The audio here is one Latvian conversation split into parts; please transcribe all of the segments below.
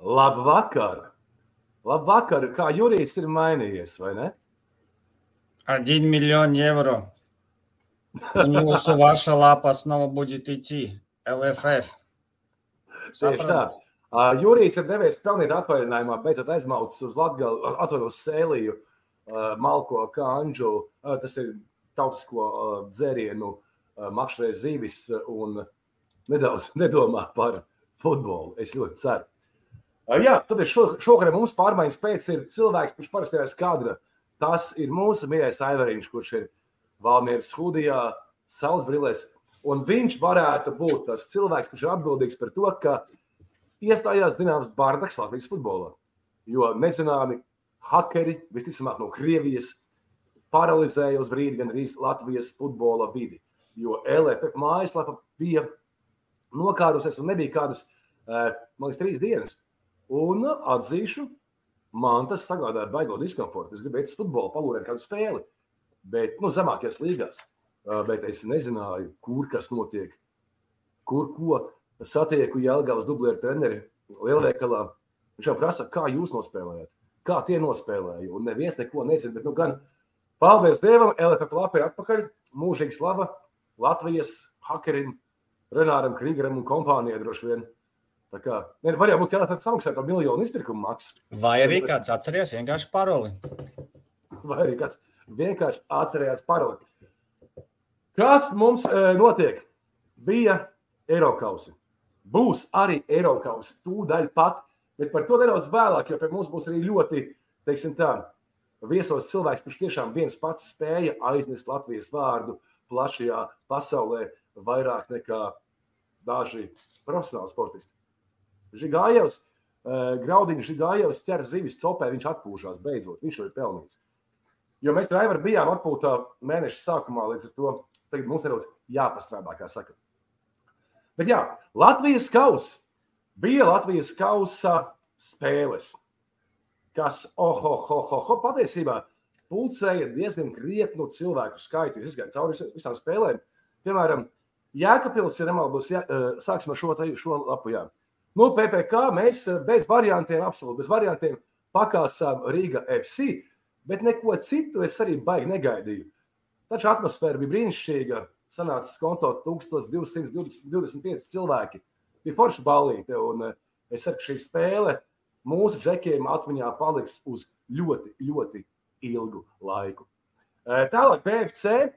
Labvakar! Labvakar! Kā Jurijs ir mainījies, vai ne? 1 миллион евро. У jūsu ваша лапа снова будет идти. LFF. Tieši tā. Uh, Jurijs ir devies pelnīt atvaļinājumā, beidzot aizmaucis uz Latgali, atver uz Sēliju, uh, Malko Kanģu. Uh, tas ir tautisko uh, dzērienu uh, makšreiz zīvis un nedaudz nedomā par futbolu. Es ļoti ceru. Jā, tad šo, šovakar mums pārmaiņas pēc ir cilvēks, kurš parasti ir skadra. Tas ir mūsu mīļais Aivariņš, kurš ir Valmieras hudijā, saules brillēs. Un viņš varētu būt tas cilvēks, kurš ir atbildīgs par to, ka iestājās zināms bardaks Latvijas futbolā. Jo nezināmi hakeri, visticamāk, no Krievijas paralizēja uz brīdi gan arī Latvijas futbola vidi. Jo LFF mājaslapa bija nokārusies un nebija kādas, man liekas, trīs dienas. Un atzīšu, man tas sagādāja baigo diskomfortu. Es gribēju futbolu, palūrēt kādu spēli, bet nu, zemākajās līgās. Bet es nezināju, kur kas notiek, kur ko satieku Jālgavas dublieru treneri lielveikalā. Viņš jau prasa, kā jūs nospēlējat, kā tie nospēlēja. Un neviens neko nezina. Bet, nu, gan, paldies Dievam, LFP lapā ir atpakaļ. Mūžīgi slava Latvijas hakerim, Renāram Krīgeram un kompānijai droši vien. Tā kā, ne, var jau būt, ka LFP samaksā par miljonu izpirkumu maksu. Vai arī kāds atceries vienkārši paroli? Vai arī kāds vienkārši atcerējās paroli. Kas mums e, notiek? Bija Eiropausi. Būs arī Eiropas tūdaļ pat, bet par to nedaudz vēlāk, jo pie mums būs arī ļoti, teiksim tā, viesos cilvēks, kurš tiešām viens pats spēja aiznest Latvijas vārdu plašajā pasaulē vairāk nekā daži profesionāli sportisti. Žigājevs, Graudiņš Žigājevs cer zivis copē, viņš atpūšās beidzot, viņš to ir pelnījis. Jo mēs ar Aivaru bijām atpūtā mēneša sākumā, līdz ar to tagad mums ir jāpastrādā, kā saka. Bet jā, Latvijas kausa bija Latvijas kausa spēles, kas, oh, oh, oh, oh, oh patiesībā pulcēja diezgan krietnu cilvēku skaitu. Es gāju cauri visām spēlēm. Piemēram, Jēkabils, ja nemaldos, jā, sāksim ar šo, šo lapu. Jā. Nu, PPC mēs bez variantiem, absolūti bez variantiem pakāsām Rīga FC, bet neko citu es arī baigi negaidīju. Taču atmosfēra bija brīnišķīga sanāca konto 1225 cilvēki. Bija forša balīte, un eh, es saku, šī spēle mūsu džekiem atmiņā paliks uz ļoti, ļoti ilgu laiku. Eh, tālāk BFC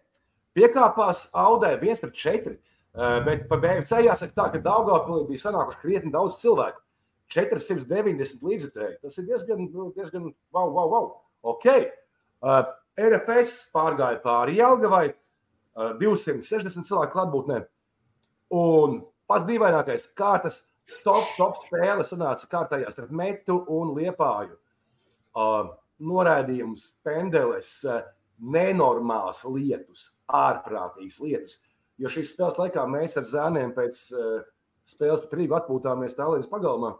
piekāpās Audē 1 pret 4. Eh, bet par BFC jāsaka tā, ka Daugavpilī bija sanākuši krietni daudz cilvēku. 490 līdzekļi. Tas ir diezgan, nu, diezgan wow, wow, wow. Ok. Uh, RFS pārgāja pāri Jelgavai. 260 cilvēku klātbūtnē. Un pats dīvainākais kārtas top, top spēle sanāca kārtējā starp metu un liepāju. Uh, noraidījums, pendeles, uh, nenormāls lietus, ārprātīgs lietus. Jo šīs spēles laikā mēs ar zēniem pēc uh, spēles pat Rīgu atpūtāmies Tallinas pagalmā,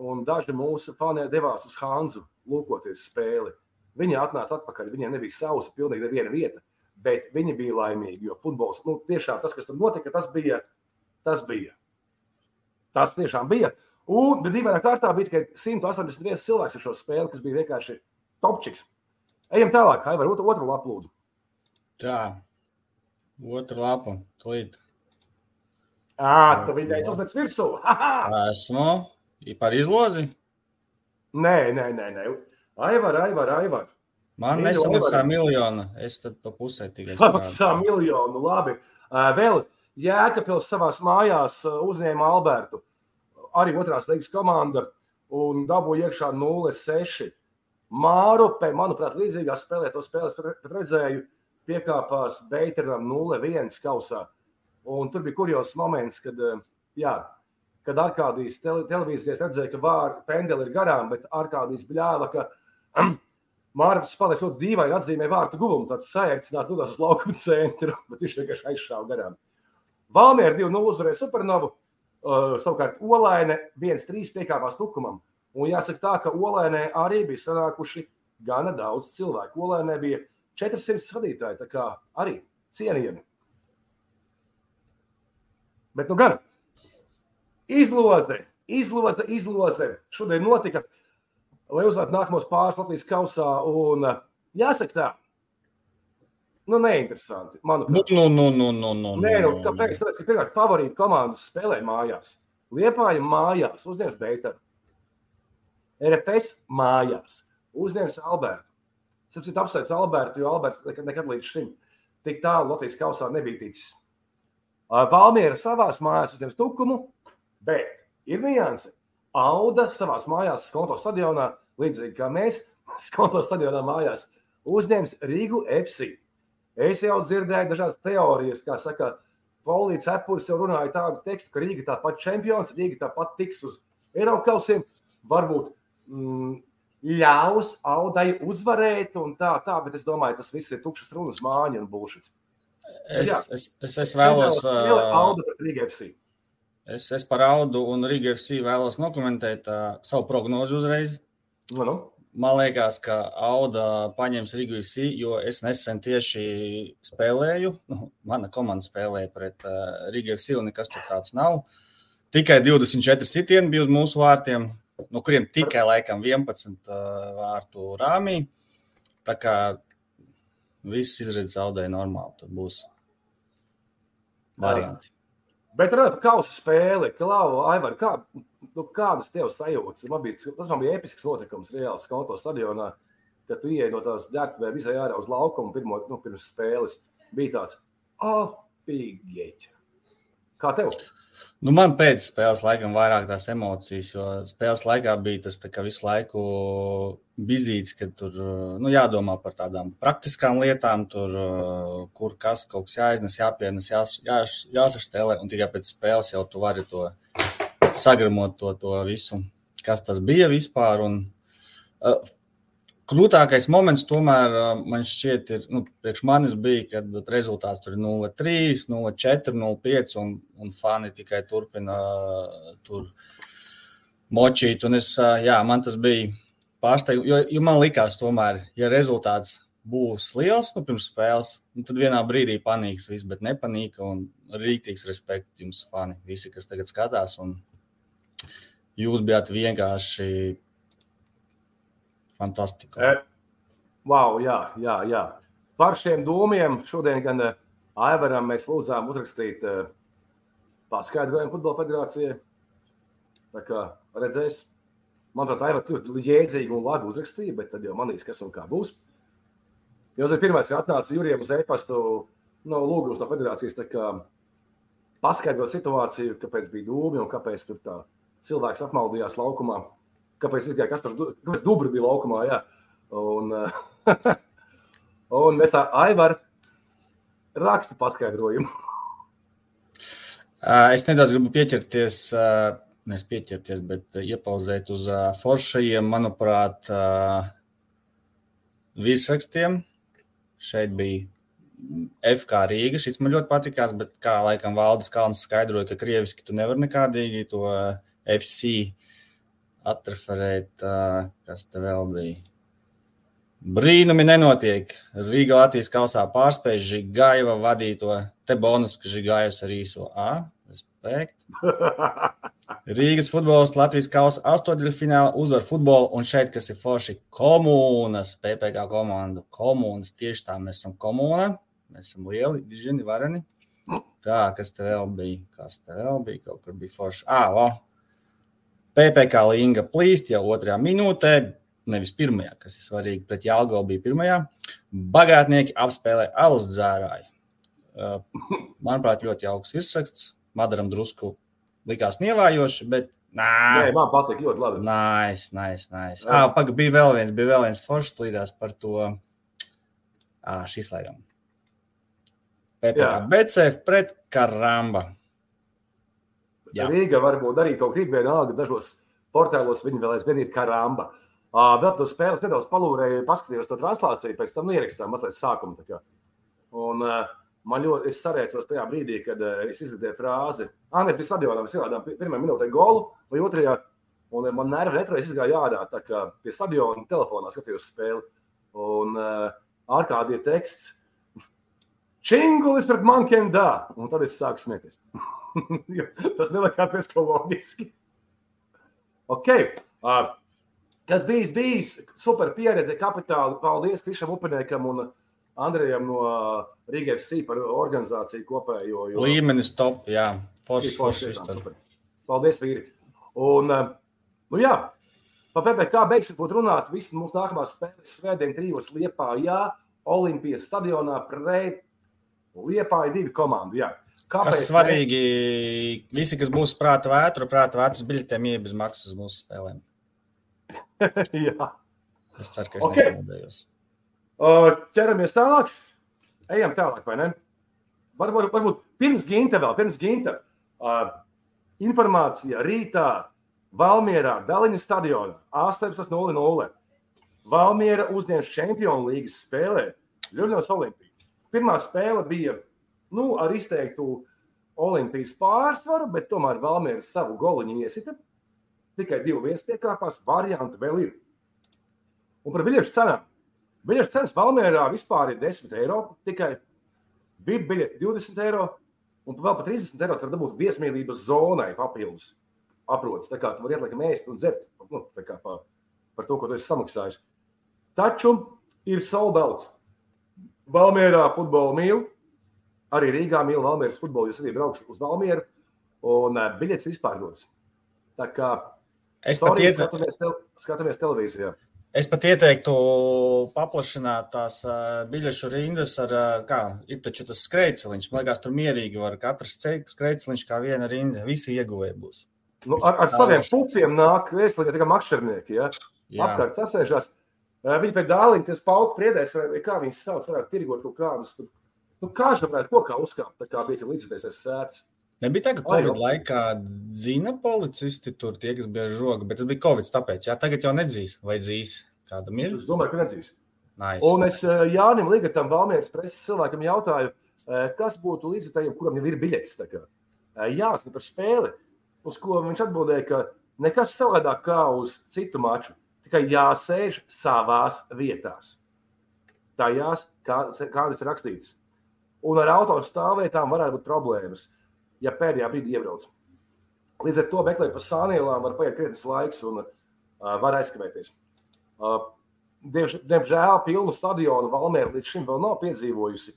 un daži mūsu fani devās uz Hanzu lūkoties spēli. Viņi atnāca atpakaļ, viņiem nebija sausa, pilnīgi neviena vieta bet viņi bija laimīgi. Jo futbols, nu, tiešām tas, kas tur notika, tas bija. Tas, bija. tas tiešām bija. Un, dīvainā kārtā bija tikai 181 cilvēks ar šo spēli, kas bija vienkārši topčiks. Ejam tālāk, Haivar, otru, otru lapu lūdzu. Tā, otru lapu, tūlīt. Ā, tu viņai uzmet virsū. Esmu par izlozi? Nē, nē, nē, nē. Aivar, Aivar, Aivar. Man nesamaksā miljonu. Es tad pa pusē tikai samaksā miljonu. Labi. Vēl Jēkabils savās mājās uzņēma Albertu. Arī otrās līgas komanda un dabūja iekšā 0-6. Mārupe, manuprāt, līdzīgā spēlē to spēles redzēju, piekāpās Beiteram 0-1 kausā. Un tur bija kurjos moments, kad, jā, kad Arkādijas televīzijas redzēja, ka vārdi pendeli ir garām, bet Arkādijas bļāva, ka Mārcis paliek ļoti dīvaini, atzīmē vārtu guvumu. Tāds saērcināt, nu, tas laukuma centru, bet viņš vienkārši aizšāva garām. Valmiera 2-0 uzvarēja Supernovu. Uh, savukārt Olaine 1-3 piekāpās tukumam. Un jāsaka tā, ka Olainē arī bija sanākuši gana daudz cilvēku. Olainē bija 400 skatītāji, tā kā arī cienījami. Bet nu gan izloze, izloze, izloze. Šodien notika, lai uzvarētu nākamos pāris Latvijas kausā. Un, uh, jāsaka tā, nu, neinteresanti. Manuprāt, Nu, nu, nu, nu, nu, nu, Nē, nu, nu, kāpēc? Tāpēc, ka pirmkārt, favorīti komandas spēlē mājās. Liepāja mājās, uzņems Beitaru. RFS mājās, uzņems Albertu. Citu apsveicu Albertu, jo Alberts nekad, nekad līdz šim tik tālu Latvijas kausā nebija ticis. Valmiera savās mājās uzņems tukumu, bet ir nianse. Auda savās mājās, Skonto stadionā, līdzīgi kā mēs, Skonto stadionā mājās, uzņems Rīgu FC. Es jau dzirdēju dažādas teorijas, kā saka, Paulīts Epurs jau runāja tādus tekstus, ka Rīga tāpat čempions, Rīga tāpat tiks uz Eiropas kausiem, varbūt mm, ļaus Audai uzvarēt un tā, tā, bet es domāju, tas viss ir tukšas runas māņa un bullshit. Es, es, es, es vēlos. ā, Auda pret Rīga FC. Es, es par Audu un Riga FC vēlos nokomentēt uh, savu prognozi uzreiz. Nu, nu. Man liekas, ka Auda paņems Riga FC, jo es nesen tieši spēlēju. Nu, mana komanda spēlēja pret uh, Riga FC, un nekas tur tāds nav. Tikai 24 sitieni bija uz mūsu vārtiem, no kuriem tikai laikam 11 uh, vārtu rāmī. Tā kā viss izredzes zaudēja normāli. Tur būs varianti. Bet par kausa spēli, Klau, Aivar, kā, nu, kādas tev sajūtas? Man bija, tas man bija episks notikums reāls konto stadionā, kad tu ieej no tās ģērbtuvē, izēj ārā uz laukumu pirmo, nu, pirms spēles. Bija tāds, apīgi. Kā tev? Nu, man pēc spēles laikam vairāk tās emocijas, jo spēles laikā bija tas visu laiku bizīts, ka tur nu, jādomā par tādām praktiskām lietām, tur, kur kas kaut kas jāiznes, jāpienes, jās, jās, jāsaštēlē, un tikai pēc spēles jau tu vari to sagramot to, to visu, kas tas bija vispār. Un, uh, Krūtākais moments, tomēr, man šķiet, ir, nu, priekš manis bija, kad rezultāts tur ir 0-3, 0-4, 0-5, un, un fani tikai turpina tur močīt. Un es, jā, man tas bija pārsteigums, jo, jo man likās, tomēr, ja rezultāts būs liels, nu, pirms spēles, nu, tad vienā brīdī panīks viss, bet nepanīka, un rītīgs respekts jums, fani, visi, kas tagad skatās, un jūs bijāt vienkārši fantastiski. E, wow, jā, jā, jā. Par šiem domiem šodien gan eh, Aivaram mēs lūdzām uzrakstīt eh, paskaidrojumu Futbola federācijai. Tā kā redzēs, manuprāt, Aivar ļoti jēdzīgi un labi uzrakstīja, bet tad jau manīs, kas un kā būs. Jūs ir pirmais, ka atnāca Jurijam uz e-pastu no lūgums no federācijas tā kā paskaidrot situāciju, kāpēc bija dūmi un kāpēc tur tā cilvēks apmaldījās laukumā. Kāpēc izgāja kas par kāpēc dubri bija laukumā, jā. Un, un mēs tā Aivar rakstu paskaidrojumu. Es nedaudz gribu pieķerties, nevis pieķerties, bet iepauzēt uz foršajiem, manuprāt, virsrakstiem. Šeit bija FK Rīga. Šis man ļoti patīkās, bet kā laikam Valdis Kalns skaidroja, ka krieviski tu nevar nekādīgi to FC atreferēt, kas te vēl bija. Brīnumi nenotiek. Rīga Latvijas kausā pārspēja Žigaiva vadīto. Te bonus, ka Žigājus ar īso A. Respekt. Rīgas futbols Latvijas kausa astoņdaļfinālā uzvar futbolu, un šeit, kas ir forši komunas, PPC komandu, komunas, tieši tā mēs esam komuna, mēs esam lieli, dižini, vareni. Tā, kas te vēl bija, kas te vēl bija, kaut kur bija forši. Ā, o, PPC Linga plīst jau otrajā minūtē, nevis pirmajā, kas ir svarīgi, pret Jālgo bija pirmajā. Bagātnieki apspēlē alus dzērāju. Manuprāt, ļoti jauks virsraksts. Madaram drusku likās nievājoši, bet nā, Nē, man patīk ļoti labi. nice, nice, nice. Ah, paga, bija vēl viens, bija vēl viens foršs līdās par to. Ah, šis laikam. PPC pret Karamba. Jā. Rīga varbūt arī kaut kā vienalga. Dažos portālos viņi vēl aizvien ir karamba. Uh, vēl to spēles nedaudz palūrēju, paskatījos to translāciju, pēc tam ierakstām mazliet sākumu. Un uh, man ļoti, es sarēcos tajā brīdī, kad uh, es izdzirdēju frāzi, ah, mēs bijām stadionā, mēs ielādām pi- pirmajā minūtē golu vai otrajā, un man nervi neturēja izgāja ārā, tā kā pie stadiona telefonā skatījos spēli. Un uh, ārkārtīgi ir teksts, Čingulis pret Mankendā, un tad es sāku smieties. Tas nelikās diezgan loģiski. Ok. Uh, kas bijis, bijis super pieredze, kapitāli. Paldies Krišam Upeniekam un Andrejam no Rīgas FC par organizāciju kopējo. Jo... Līmenis top, jā. Forši, forši, forši Paldies, vīri. Un, nu jā, pa PPK beigsim būt runāt. Visas mūsu nākamās spēles svētdien trijos Liepā, jā, Olimpijas stadionā pret Liepāju divi komandu, jā. Kāpēc kas svarīgi, visi, kas būs prāta vētra, prāta vētras biļetēm, ir bez maksas mūsu spēlēm. Jā. Es ceru, ka es okay. nesamodējos. Uh, ķeramies tālāk. Ejam tālāk, vai ne? Varbūt, varbūt pirms ginta vēl, pirms ginta. Uh, informācija rītā Valmierā, Daliņas stadionā, 18.00. Valmiera uzņems Čempionu līgas spēlē Ļuļņos Olimpiju. Pirmā spēle bija nu, ar izteiktu Olimpijas pārsvaru, bet tomēr Valmiera savu goliņu iesita. Tikai divi vietas piekāpās, varianti vēl ir. Un par biļešu cenām. Biļešu cenas Valmierā vispār ir 10 eiro. Tikai bija biļete 20 eiro, un vēl par 30 eiro var dabūt viesmīlības zonai papildus aprots. Tā kā tu vari ielikt mēst un dzert nu, par, par to, ko tu esi samaksājis. Taču ir soldauts. Valmierā futbolu mīlu arī Rīgā mīlu Valmieras futbolu. Jūs arī braukšu uz Valmieru un uh, biļetes vispār dodas. Tā kā es sorry, iet... skatāmies, te, skatāmies televīzijā. Es pat ieteiktu paplašināt tās uh, biļešu rindas ar, uh, kā ir taču tas skrejceliņš. Man liekas, tur mierīgi var katrs skrejceliņš kā viena rinda. Visi ieguvēji būs. Nu, ar, ar saviem puciem nāk vēstulīgi, kā makšķernieki. Ja? Apkārt sasēžās. Viņi pēc dāliņa, tas pauts priedēs, vai kā viņas sauc, varētu tirgot kaut kādus Nu, Kāds varētu kokā uzkāpt, tā kā bija līdzekļs sēdes? Nebija tā, ka Covid Ai, laikā zina policisti tur tie, kas bija žoga, bet tas bija Covid, tāpēc, jā, tagad jau nedzīs, vai dzīs kādam ir? Es domāju, ka nedzīs. Nice. Un es Jānim Ligatam, Valmieras preses cilvēkam jautāju, kas būtu līdzekļiem, kuram jau ir biļetes. Eh, Jāsaka par spēli, uz ko viņš atbildēja, ka nekas savādāk kā uz citu maču, tikai jāsēž savās vietās. Tajās, kā, kādas ir rakstītas. Un ar autostāvvietām varētu būt problēmas, ja pēdējā brīdī iebrauc. Līdz ar to meklēt pa sānielām var paiet krietnes laiks un uh, var aizkavēties. Uh, diemžēl pilnu stadionu Valmēra līdz šim vēl nav piedzīvojusi.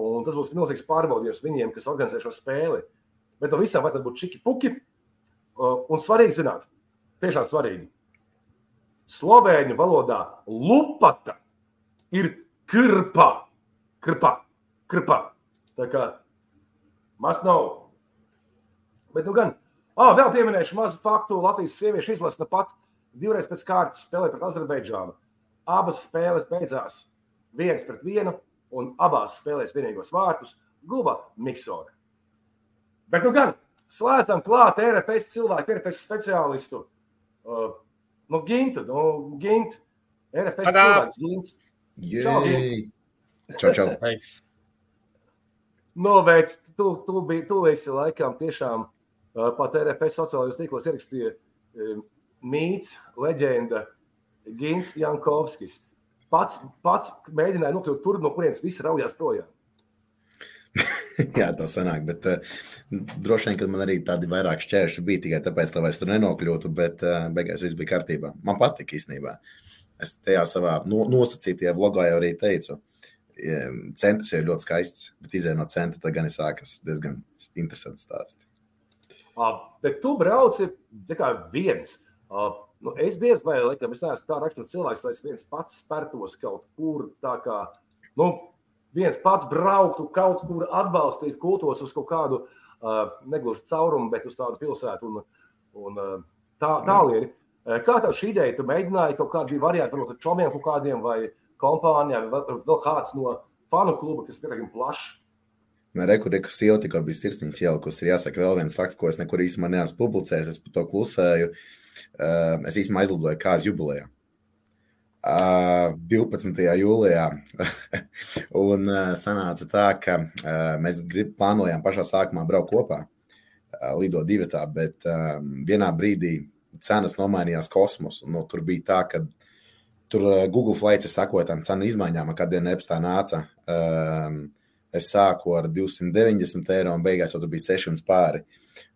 Un tas būs milzīgs pārbaudījums viņiem, kas organizē šo spēli. Bet no visām vajadzētu būt čiki puki. Un svarīgi zināt, tiešām svarīgi. Slovēņu valodā lupata ir krpa. krpa kripā. Tā kā maz nav. Bet, nu, gan, ah, vēl pieminēšu mazu faktu. Latvijas sieviešu izlase pat divreiz pēc kārtas spēlēja pret Azerbaidžānu. Abas spēles beidzās viens pret vienu, un abās spēlēs vienīgos vārtus guva Miksone. Bet, nu, gan, slēdzam klāt RFS cilvēku, RFS speciālistu. Uh, nu, Gintu, nu, Gintu. RFS Padā. cilvēks, Gints. Čau, Gint. Čau, čau. novērts. Tu, tu, biji, tu esi laikam tiešām uh, pat RFS sociālajos tīklos ierakstīja uh, mīts, leģenda Gins Jankovskis. Pats, pats mēģināja nokļūt tur, no kurienes viss raujās projām. Jā, tā sanāk, bet uh, droši vien, ka man arī tādi vairāk šķēršļi bija tikai tāpēc, lai es tur nenokļūtu, bet uh, beigās viss bija kārtībā. Man patika īstenībā. Es tajā savā no, nosacītajā vlogā jau arī teicu, centrs jau ir ļoti skaists, bet izējai no centra tad gan ir sākas diezgan interesants stāsts. Bet tu brauci kā viens. Nu, es diez vai laikam, es neesmu tā rakstura cilvēks, lai es viens pats spērtos kaut kur tā kā, nu, viens pats brauktu kaut kur atbalstīt kultos uz kaut kādu uh, negluži caurumu, bet uz tādu pilsētu un, un uh, tā, tālieri. Kā tev šī ideja? Tu mēģināji kaut kādu variantu, varbūt ar čomiem kaut kādiem vai kompānijām, vēl, vēl kāds no fanu kluba, kas ir plašs. Reku, reku, sieva tikko bija sirsniņas ielikusi. Ir jāsaka vēl viens fakts, ko es nekur īstenībā neesmu publicējis. Es par to klusēju. Es īstenībā aizlidoju kāzu jubilejā. Uh, 12. jūlijā. un sanāca tā, ka mēs grib, plānojām pašā sākumā braukt kopā, lidot divatā, bet vienā brīdī cenas nomainījās kosmosu. Nu, tur bija tā, ka Tur Google Flights sekoja tam cenu izmaiņām, kad Dienepstā nāca um, Es sāku ar 290 eiro un beigās jau tur bija 600 pāri.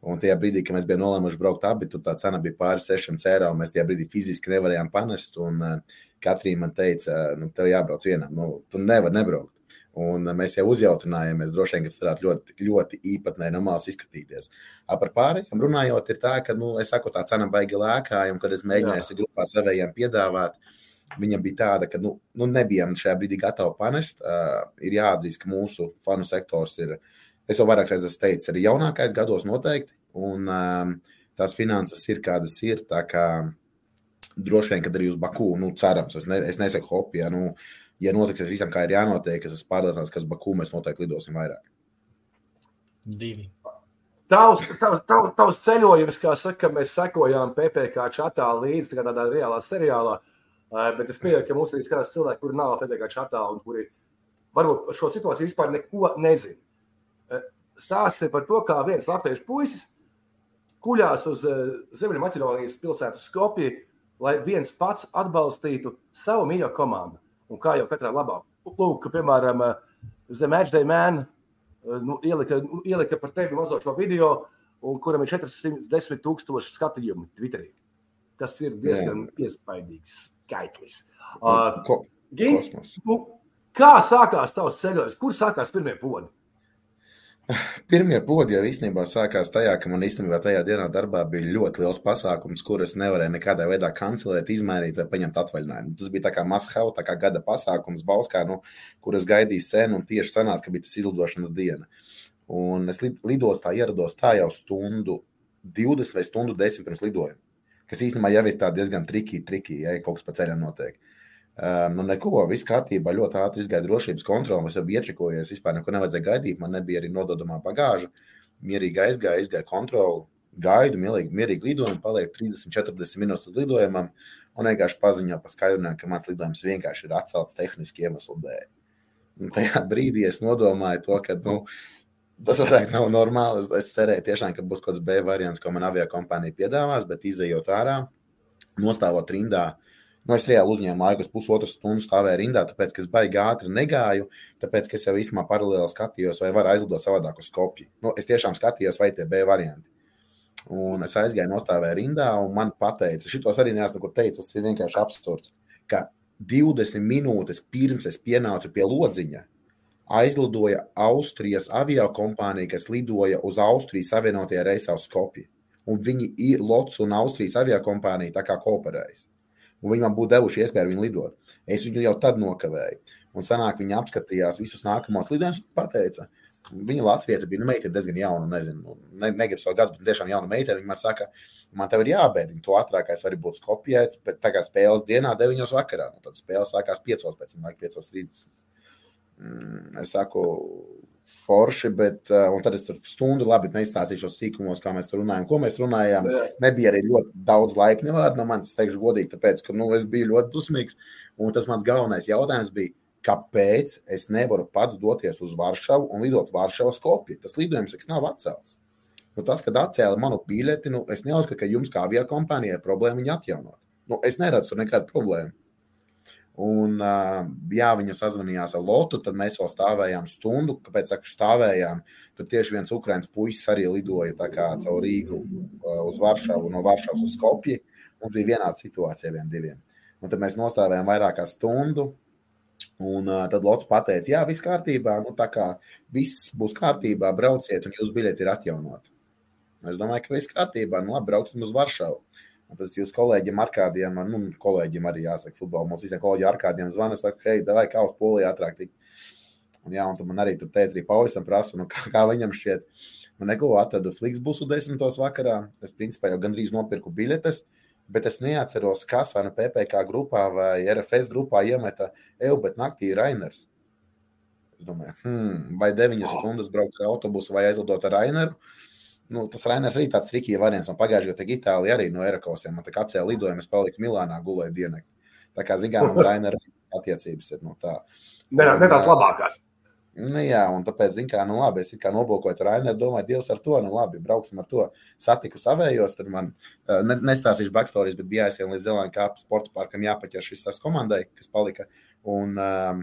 Un tajā brīdī, kad mēs bijām nolēmuši braukt abi, tur tā cena bija pāri 600 eiro. Mēs tajā brīdī fiziski nevarējām panest. Un uh, Katrīna man teica, nu, tev jābrauc vienam. Nu, tu nevari nebraukt. Un mēs jau uzjautrinājāmies, droši vien, ka tas varētu ļoti, ļoti īpatnēji no malas izskatīties. Par pārējiem runājot, ir tā, ka, nu, es saku, tā cena baigi lēkāja, un kad es mēģināju grupā savējiem piedāvāt, viņa bija tāda, ka nu, nu nebijām šajā brīdī gatavi panest. Uh, ir jāatzīst, ka mūsu fanu sektors ir, es jau vairāk reizes teicu, arī jaunākais gados noteikti, un um, tās finanses ir kādas ir. Tā kā droši vien, kad arī uz Baku, nu, cerams, es, ne, es nesaku hopi, ja, nu, ja notiks visam, kā ir jānotiek, es esmu pārliecināts, ka uz Baku mēs noteikti lidosim vairāk. Divi. Tavs, tavs, tavs, tavs ceļojums, kā saka, mēs sekojām PPC čatā līdzi tādā reālā seriālā. Bet es pieņemu, ka mums ir skatās cilvēki, kuri nav PPC čatā un kuri varbūt par šo situāciju vispār neko nezina. Stāsts ir par to, kā viens latviešu puisis kuļās uz Ziemeļa Maķedonijas pilsētu Skopju, lai viens pats atbalstītu savu mīļo komandu. Un kā jau katrā labā, lūk, piemēram, zem Edgeday Man nu, ielika, nu, ielika par tevi mazo šo video, un kuram ir 410 tūkstoši skatījumu Twitterī. Tas ir diezgan iespaidīgs skaitlis. Uh, Ko, Gins, nu, kā sākās tavs ceļojums? Kur sākās pirmie podi? Pirmie podi jau īstenībā sākās tajā, ka man īstenībā tajā dienā darbā bija ļoti liels pasākums, kurus nevarēja nekādā veidā kancelēt, izmainīt vai paņemt atvaļinājumu. Tas bija tā kā Maskava, tā kā gada pasākums Bauskā, nu, kuras gaidīja sen un tieši sanāca, ka bija tas izlidošanas diena. Un es lidostā ierados tā jau stundu 20 vai stundu 10 pirms lidojuma, kas īstenībā jau ir diezgan trikīgi, triki, ja kaut kas pa ceļam notiek. Uh, Um, nu, neko, viss kārtībā, ļoti ātri izgāja drošības kontroli. Es jau biju iečekojies, vispār neko nevajadzēja gaidīt. Man nebija arī nododamā bagāža. Mierīgi aizgāja, izgāja kontroli, gaidu, mierīgi, mierīgi lidojumu, paliek 30, 40 minūtes uz lidojumam. Un vienkārši paziņoja pa skaidrinājumu, ka mans lidojums vienkārši ir atcelts tehniski iemeslu dēļ. Un tajā brīdī es nodomāju to, ka nu, tas varētu nav normāli. Es, es cerēju tiešām, ka būs kaut kāds B variants, ko man avio kompānija piedāvās, bet izējot ārā, nostāvot rindā, Nu, es reāli uzņēmu laiku, pusotru stundu stāvēju rindā, tāpēc, es baigi ātri negāju, tāpēc, es jau īstenībā paralēli skatījos, vai var aizlidot savādāk uz skopju. Nu, es tiešām skatījos, vai tie B varianti. Un es aizgāju, nostāvēju rindā, un man teica, šitos arī neesmu kur teicis, tas ir vienkārši absurds, ka 20 minūtes pirms es pienācu pie lodziņa, aizlidoja Austrijas avio kompānija, kas lidoja uz Austrijas Savienotajā reisā uz Skopju. Un viņi ir Lots un Austrijas avio kompānija tā kā kooperējas un viņi man būtu devuši iespēju viņu lidot. Es viņu jau tad nokavēju. Un sanāk, viņi apskatījās visus nākamos lidojumus un pateica, viņa Latvija bija nu, meitene diezgan jauna, nezinu, ne, negribu savu gadu, bet tiešām jauna meitene. Viņa man saka, man tev ir jābēdina, to ātrākais var būt skopjēt, bet tā kā spēles dienā 9 vakarā, nu, tad spēle sākās 5 pēc tam, 5.30. Mm, es saku, forši, bet uh, tad es tur stundu labi neizstāstīšu sīkumos, kā mēs tur runājam. Ko mēs runājām? Jā. Nebija arī ļoti daudz laika nevārdu no manis, es teikšu godīgi, tāpēc, ka nu, es biju ļoti dusmīgs. Un tas mans galvenais jautājums bija, kāpēc es nevaru pats doties uz Varšavu un lidot Varšavas kopiju? Tas lidojums nav atcelts. Nu, tas, kad atcēla manu biļeti, nu, es neuzskatu, ka jums kā avio kompānijai ir problēma viņu atjaunot. Nu, es neredzu tur nekādu problēmu. Un, jā, viņa sazvanījās ar Lotu, tad mēs vēl stāvējām stundu. Kāpēc saku, stāvējām? Tur tieši viens ukrāņu puisis arī lidoja caur Rīgu uz Varšavu, no Varšavas uz Skopju. Un bija vienāda situācija vienam diviem. Un tad mēs nostājām vairāk kā stundu. Un uh, tad Lots pateica, jā, viss kārtībā, nu tā kā viss būs kārtībā, brauciet, un jūsu biļeti ir atjaunot. Es domāju, ka viss kārtībā, nu labi, brauksim uz Varšavu. Tas jūsu kolēģiem, Arkādiem, nu, kolēģiem arī jāsaka, futbolā mums visiem kolēģiem, Arkādiem zvana, saka, hei, vai kā uz Poliju ātrāk tikt. Un, jā, un man arī tur teica, arī Paulisam prasa, nu, kā, kā viņam šķiet. Un neko atradu Flixbusu desmitos vakarā. Es principā jau gandrīz nopirku biļetes, bet es neatceros, kas vai nu PPC grupā vai RFS grupā iemeta EU, bet naktī ir Rainers. Es domāju, hmm, vai deviņas oh. stundas braukt ar autobusu vai aizlidot ar Raineru. Nu, tas Rainers arī tāds trikīgi variants. Man pagājušajā gadā Itālijā arī no kā atcēla lidojumu, es paliku Milānā, gulēju diennakti. Tā kā, zinām, man Rainera attiecības ir no tā. Ne, ne tās labākās. Nu, jā, un tāpēc, zināmā mērā, nu, labi, es kā noblokēju ar Rainēru, domāju, Dievs ar to, nu, labi, brauksim ar to. Satiku savējos, tad man ne, nestāstīšu backstorijas, bet bija jāizsien līdz Zelēna kāpu sporta parkam jāpaķer šis tas komandai, kas palika. Un, um,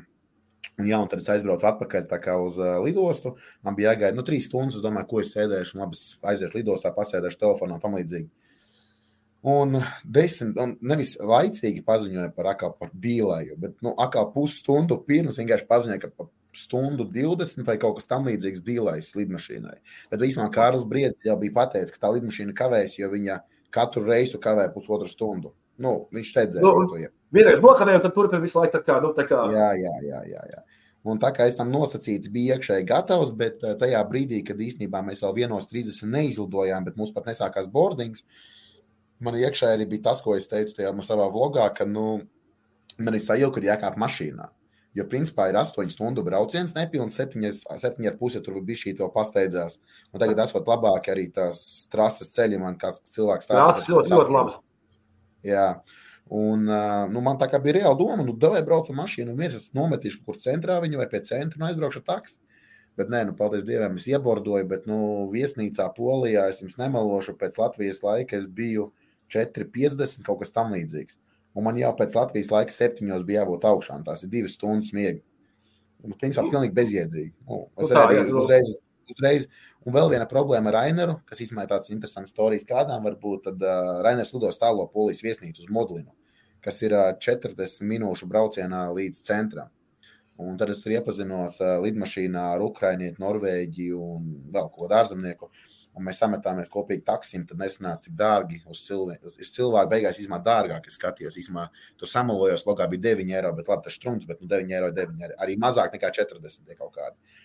Un, jā, un tad es aizbraucu atpakaļ uz uh, lidostu. Man bija jāgaida nu, trīs stundas. Es domāju, ko es sēdēšu. Labi, es aiziešu lidostā, pasēdēšu telefonā un tam līdzīgi. Un desmit, un nevis laicīgi paziņoja par atkal par dīlēju, bet nu, atkal pusstundu pirms vienkārši paziņoja, ka pa stundu 20 vai kaut kas tamlīdzīgs dīlējas lidmašīnai. Bet īstenībā Kārlis Briedis jau bija pateicis, ka tā lidmašīna kavēs, jo viņa katru reisu kavē pusotru stundu. Nu, viņš teica, nu, to jau. Vienreiz nokavēju, tad turpina visu laiku tā kā. Nu, tā kā... Jā, jā, jā, jā, jā. Un tā kā es tam nosacīts biju iekšēji gatavs, bet eh, tajā brīdī, kad īstenībā mēs vēl 1.30 neizlidojām, bet mums pat nesākās boardings, man iekšēji arī bija tas, ko es teicu tajā savā vlogā, ka nu, man ir sajūta, ka jākāp mašīnā. Jo, principā, ir 8 stundu brauciens, nepilns 7,5. Ja tur bija šī vēl pasteidzās. Un tagad esot labāk arī tās trases ceļi, man kāds cilvēks tāds - tas ļoti, ļoti labs. Jā. Un, nu, man tā kā bija reāla doma, nu, devai braucu mašīnu, un es nometīšu, kur centrā viņu vai pie centra, un aizbraukšu taksi. Bet, nē, nu, paldies Dievam, es iebordoju, bet, nu, viesnīcā Polijā, es jums nemelošu, pēc Latvijas laika es biju 4,50 kaut kas tam līdzīgs un man jau pēc Latvijas laika septiņos bija jābūt augšā. Tās ir divas stundas miega. Un, principā, pilnīgi bezjēdzīgi. Nu, es nu, arī uzreiz, uzreiz. Un vēl viena problēma ar Raineru, kas īstenībā ir tāds interesants stāstījums kādām, varbūt tad uh, Rainers lidos tālo polijas viesnīcu uz Modlinu, kas ir uh, 40 minūšu braucienā līdz centram. Un tad es tur iepazinos uh, lidmašīnā ar Ukrainietu, Norvēģiju un vēl ko dārzemnieku. Uh, un mēs sametāmies kopīgi taksim, tad nesanāca tik dārgi uz cilvēku. Es cilvēku beigās izmantoju dārgāk, es skatījos, izmā, tur samalojos, logā bija 9 eiro, bet labi, tas strums, bet nu, 9 eiro, 9 eiro, arī mazāk nekā 40 kaut kādi.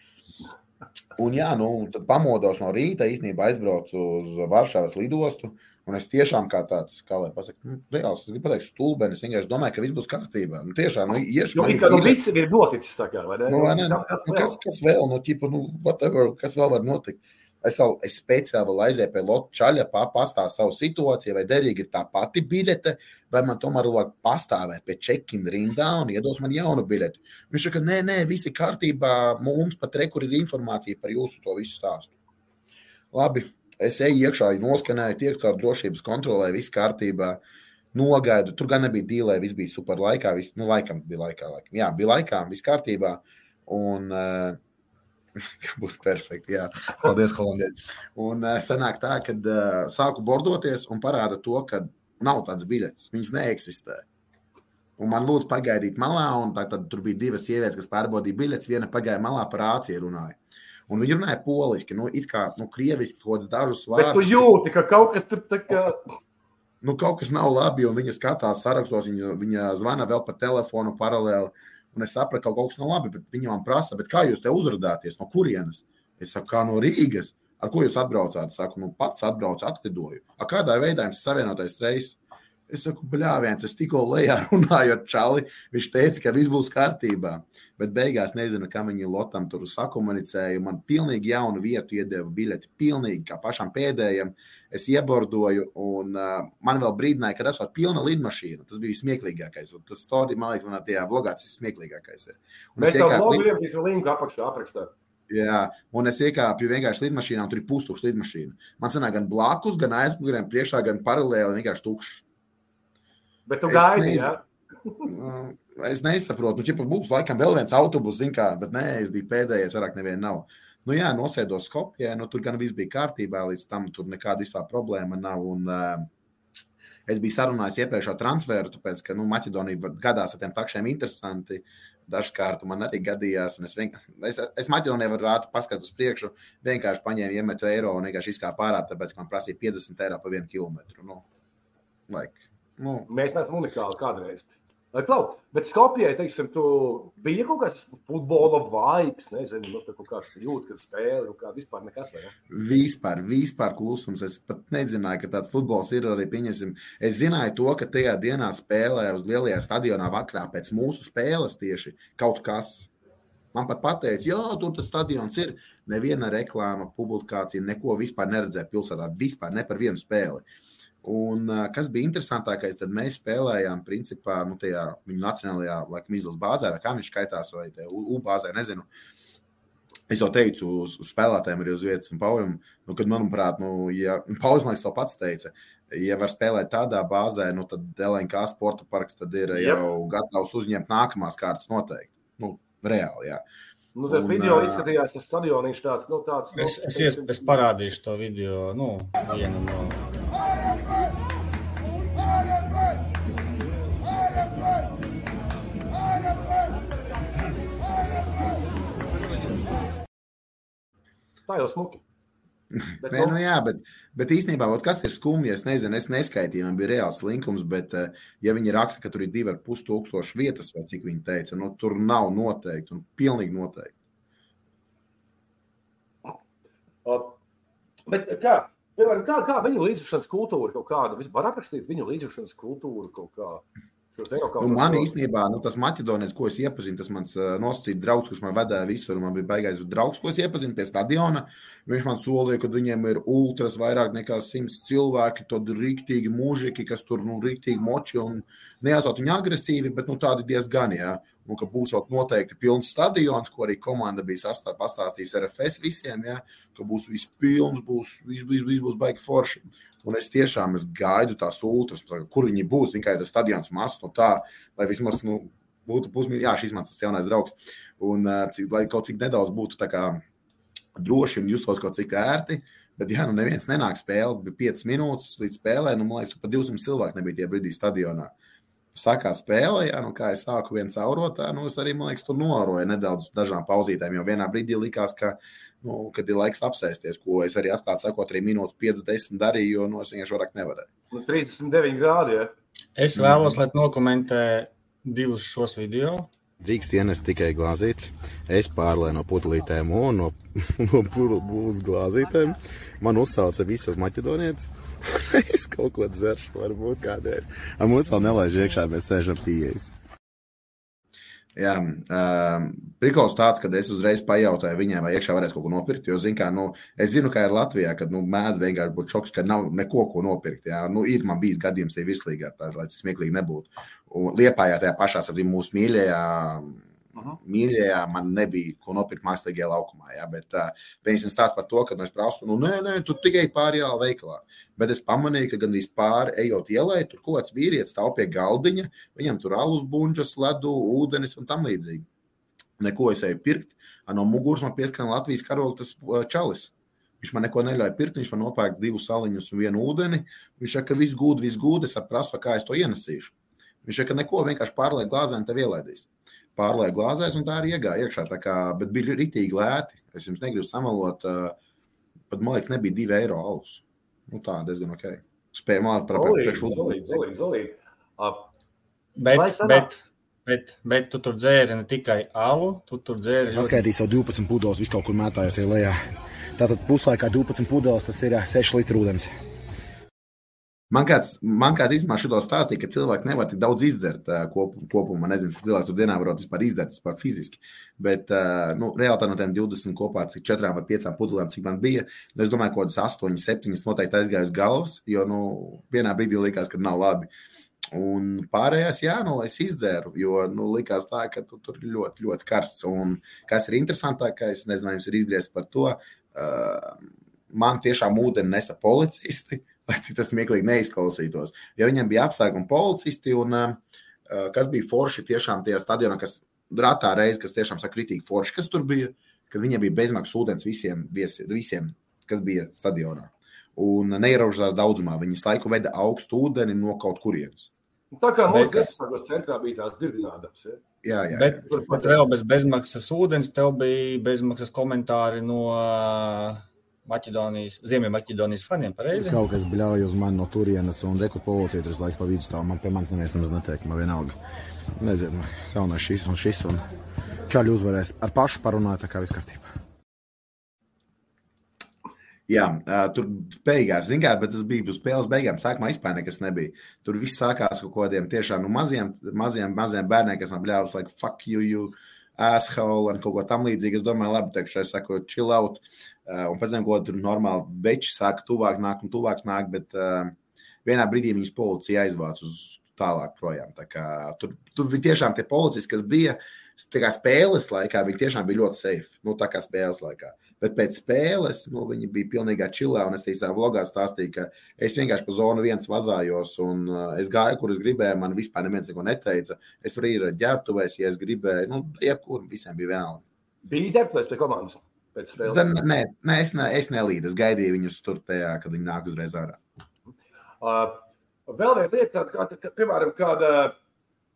Un jā, nu, pamodos no rīta, īstenībā aizbraucu uz Varšavas lidostu, un es tiešām kā tāds, kā lai pasaka, nu, reāls, es gribu pateikt, stulbenis, vienkārši domāju, ka viss būs kārtībā. Nu, tiešām, nu, iešu. Nu, kā, nu, viss ir noticis tā kā, vai ne? Nu, vai ne? Kas, nu, kas, kas vēl, nu, ķipa, nu, whatever, kas vēl var notikt? Es, vēl, es speciāli vēl aizēju pie Lotte Čaļa, pastāstīju savu situāciju, vai derīgi ir tā pati biļete, vai man tomēr vajag pastāvēt pie check-in rindā un iedos man jaunu biļeti. Viņš saka, nē, nē, viss ir kārtībā, mums pat rekur ir informācija par jūsu to visu stāstu. Labi, es eju iekšā, noskanēju, tiek caur drošības kontrolē, viss kārtībā. Nogaidu, tur gan nebija dīlē, viss bija super laikā, viss, nu, laikam bija laikā, laikam. Jā, bija laikā, viss kārtībā. Un, uh, Būs perfekti. Jā. Paldies, Holandieši. Un uh, sanāk tā, ka uh, sāku bordoties un parāda to, ka nav tādas biļetes. Viņas neeksistē. Un man lūdzu pagaidīt malā, un tā, tad tur bija divas sievietes, kas pārbaudīja biļetes. Viena pagāja malā par āciju runāja. Un viņi runāja poliski, nu, it kā nu, krieviski, kaut kādus dažus vārdus. Bet tu jūti, ka kaut kas tur tā kā. Nu, kaut kas nav labi, un viņa skatās sarakstos, viņa, viņa zvana vēl pa telefonu paralēli. Un es sapratu, ka kaut kas nav labi, bet viņi man prasa, kā jūs te uzrādāties, no kurienes? Es saku, kā no Rīgas. Ar ko jūs atbraucāt? Es saku, nu, pats atbraucu, atlidoju. A kādā veidā jums savienotais reizes? Es saku, bļāviens, es tikko lejā runāju ar Čāli. Viņš teica, ka viss būs kārtībā. Bet beigās nezinu, kā viņi Lotam tur sakomunicēja. Man pilnīgi jaunu vietu iedeva biļeti. Pilnīgi kā pašam pēdējiem. Es iebordoju, un uh, man vēl brīdināja, ka esmu pilna lidmašīna. Tas bija smieklīgākais. Tas story, man liekas, manā tajā vlogā tas ir smieklīgākais. Un Mēs tam vlogu ierakstījām linku apakšā aprakstā. Jā, un es iekāpu vienkārši lidmašīnā, un tur ir pustukša lidmašīna. Man sanāk, gan blakus, gan aizmugurē, priekšā, gan paralēli vienkārši tukšs. Bet tu gaidi, jā? Es nesaprotu, nu, ja būs laikam vēl viens autobus, zin kā, bet nē, es biju pēdējais, vairāk neviena nav. Nu jā, nosēdos Skopjē, nu tur gan viss bija kārtībā, līdz tam tur nekāda vispār problēma nav. Un, uh, es biju sarunājis iepriekšā transferu, tāpēc, ka nu, Maķedonija gadās ar tiem takšiem interesanti. Dažkārt man arī gadījās, un es, es, es Maķedonijā varu ātri paskatīties uz priekšu, vienkārši paņēmu, iemetu eiro un vienkārši izkāpu ārā, tāpēc, ka man prasīja 50 eiro par vienu kilometru. Nu, like, Nu. Mēs neesam unikāli kādreiz. Klau, bet Skopjē, teiksim, tu bija kaut kāds futbola vibes, nezinu, nu, kaut kāds jūt, kad spēle, kaut kā vispār nekas, vai ne? Vispār, vispār klusums. Es pat nezināju, ka tāds futbols ir arī, pieņemsim, es zināju to, ka tajā dienā spēlē uz lielajā stadionā vakarā pēc mūsu spēles tieši kaut kas. Man pat pateica, jā, tur tas stadions ir. Neviena reklāma, publikācija, neko vispār neredzēja pilsētā, vispār ne par vienu spēli. Un, kas bija interesantākais, tad mēs spēlējām, principā, nu, tajā viņa nacionālajā, laikam, izlases bāzē, vai kā viņš skaitās, vai U bāzē, nezinu. Es jau teicu, uz, uz spēlētājiem arī uz vietas, un Paulim, nu, kad, manuprāt, nu, ja, Pauls man to pats teica, ja var spēlēt tādā bāzē, nu, tad LNK sporta parks tad ir yep. jau gatavs uzņemt nākamās kārtas noteikti. Nu, Reāli, jā. Nu, tas Un, video izskatījās, tas stadioniņš tāds, nu, tāds. nu, Es, es, ies, es parādīšu to video. Nu, vienu no. Tā jau smuki. Bet, Nē, nu, jā, bet, bet īstenībā, ot, kas ir skumji, es nezinu, es neskaitīju, man bija reāls linkums, bet, eh, ja viņi raksta, ka tur ir divi ar pus tūkstoši vietas, vai cik viņi teica, nu, tur nav noteikti, un pilnīgi noteikti. ā, bet kā, piemēram, kā, kā viņu līdzjūšanas kultūra kaut kāda, vispār aprakstīt viņu līdzjūšanas kultūru kaut kā. Nu, man īstenībā, nu, tas maķedonis, ko es iepazinu, tas mans uh, nosacīts draugs, kurš man vedēja visur. Man bija baigais draugs, ko es iepazinu pie stadiona. Viņš man solīja, ka viņiem ir ultras vairāk nekā simts cilvēki, tad rīktīgi mužiki, kas tur nu, rīktīgi moči un neatzot viņu agresīvi, bet nu, tādi diezgan, jā. Un ka būs noteikti pilns stadions, ko arī komanda bija sastā, pastāstījusi RFS visiem, jā, ka būs viss pilns, būs, viss, viss, viss būs baigi forši. Un es tiešām es gaidu tās ultras, kur viņi būs. Viņa kā ir tas stadions mazs, no tā, lai vismaz nu, būtu pusmīļš. Jā, šis mans jaunais draugs. Un cik, lai kaut cik nedaudz būtu tā kā droši un justos kaut cik ērti. Bet, ja nu neviens nenāk spēlēt, bija 5 minūtes līdz spēlē, nu, man liekas, tur pat 200 cilvēku nebija tie brīdī stadionā. Sākā spēlē, ja, nu, kā es sāku viens caurotā, nu, es arī, man liekas, tur noroju nedaudz dažām pauzītēm, jo vienā brīdī likās, ka, nu, kad ir laiks apsēsties, ko es arī atklāti sakot, arī minūtes 50 darīju, jo no es vienkārši vairāk nevarēju. Nu, 39 grādi. Ja? Es vēlos, lai tu nokomentē divus šos video. Drīkst ienest tikai glāzītes. Es pārlēju no putekļiem un no, no būs glāzītēm. Man uzsauca visus maķedonietis. es kaut ko dzeršu, varbūt kādreiz. Ar mums vēl nelaiž iekšā, mēs sēžam pieejas. Jā, um, prikals tāds, ka es uzreiz pajautāju viņai, vai iekšā varēs kaut ko nopirkt. Jo, zin, kā, nu, es zinu, ka ir Latvijā, kad nu, mēdz vienkārši būt šoks, ka nav neko ko nopirkt. Jā. Nu, ir man bijis gadījums, tie virslīgā, tā, lai tas smieklīgi nebūtu. Un liepājā tajā pašā, ap mūsu mīļajā Mhm. Mīļajā man nebija ko nopirkt mākslīgajā laukumā. Jā, bet uh, pieņemsim stāstu par to, ka es prasu, nu, nē, nē, tu tikai pāri ielā veikalā. Bet es pamanīju, ka gandrīz pāri ejot ielai, tur kaut kāds vīrietis stāv pie galdiņa, viņam tur alus buļģis, ledu, ūdenis un tam līdzīgi. Neko es eju pirkt. No muguras man pieskan Latvijas karogas čalis. Viņš man neko neļauj pirkt, viņš man nopērk divus saliņus un vienu ūdeni. Viņš saka, ka viss gūd, viss gūd, es prasu, kā es to ienesīšu. Viņš saka, ka neko vienkārši pārliek glāzē un tev ielaidīs pārlēja glāzēs, un tā arī iegāja iekšā. Kā, bet bija rītīgi lēti. Es jums negribu samalot, uh, pat man liekas, nebija 2 eiro alus. Nu, tā diezgan ok. Spēja mācīt zolīgi, zolīgi. Bet, bet, bet, bet tu tur dzēri ne tikai alu, tu tur dzēri Es atskaitīju savu 12 pudeles, visu kaut kur mētājās ir lejā. Tātad puslaikā 12 pudeles, tas ir ā, 6 litru ūdens. Man kāds, man kāds īstenībā šo stāstīja, ka cilvēks nevar tik daudz izdzert kop, kopumā. Nezinu, cik cilvēks tur dienā var vispār izdzert, vispār fiziski. Bet, nu, reāli no tiem 20 kopā, cik 4 vai 5 pudelēm, cik man bija, nu, es domāju, ka kaut kādas 8, 7 noteikti aizgāju uz galvas, jo, nu, vienā brīdī likās, ka nav labi. Un pārējās, jā, nu, es izdzēru, jo nu, likās tā, ka tu, tur ļoti, ļoti karsts. Un kas ir interesantākais, nezinu, jums ir izgriezt par to, uh, man tiešām ūdeni nesa policisti lai cik tas smieklīgi neizklausītos. Jo viņiem bija un policisti, un uh, kas bija forši tiešām tajā stadionā, kas ratā reize, kas tiešām saka, kritīgi forši, kas tur bija, kad viņiem bija bezmaksas ūdens visiem, visiem, kas bija stadionā. Un neierobežotā daudzumā viņas laiku veda augstu ūdeni no kaut kurienes. Tā kā mūsu desmitgades centrā bija tās dzirdinātas. Ja? Jā, jā, Bet, jā. bet vēl bez bezmaksas ūdens, tev bija bezmaksas komentāri no Maķedonijas, Ziemeļmaķedonijas faniem. Pareizi? Kaut kas bļauj uz mani no turienes, un reku policija tur laikam pa vidu stāv. Man pie manis neviens nemaz neteikt, man vienalga. Nezinu, galvenais šis un šis, un čaļi uzvarēs. Ar pašu parunāju, tā kā viss kārtībā. Jā, tur beigās, zināmā mērā, bet tas bija uz spēles beigām. Sākumā vispār nekas nebija. Tur viss sākās ar kaut kādiem tiešām nu, maziem, maziem, maziem bērniem, kas man bļāvis, like, fuck you, you asshole, un kaut ko tam līdzīgu. Es domāju, labi, teikšu, es saku, chill out. Uh, un pēc tam, ko tur normāli beči sāka tuvāk nāk un tuvāk nāk, bet uh, vienā brīdī viņus policija aizvāc uz tālāk projām. Tā kā, tur, tur bija tiešām tie policisti, kas bija kā spēles laikā, viņi tiešām bija ļoti safe. Nu, tā kā spēles laikā. Bet pēc spēles nu, viņi bija pilnībā čilā. Es savā vlogā stāstīju, ka es vienkārši pa zonu viens vazājos, un uh, es gāju, kur es gribēju. Man vispār neviens neko neteica. Es varu ir ģērbtuvēs, ja es gribēju. Nu, jebkur visiem bija vienalga. Bija ģērbtuvēs pie komandas pēc spēles? Da, nē, nē, es, ne, es nelīdu. Es gaidīju viņus tur tajā, kad viņi nāk uzreiz ārā. Uh, vēl viena lieta, kā, kā, piemēram, kāda.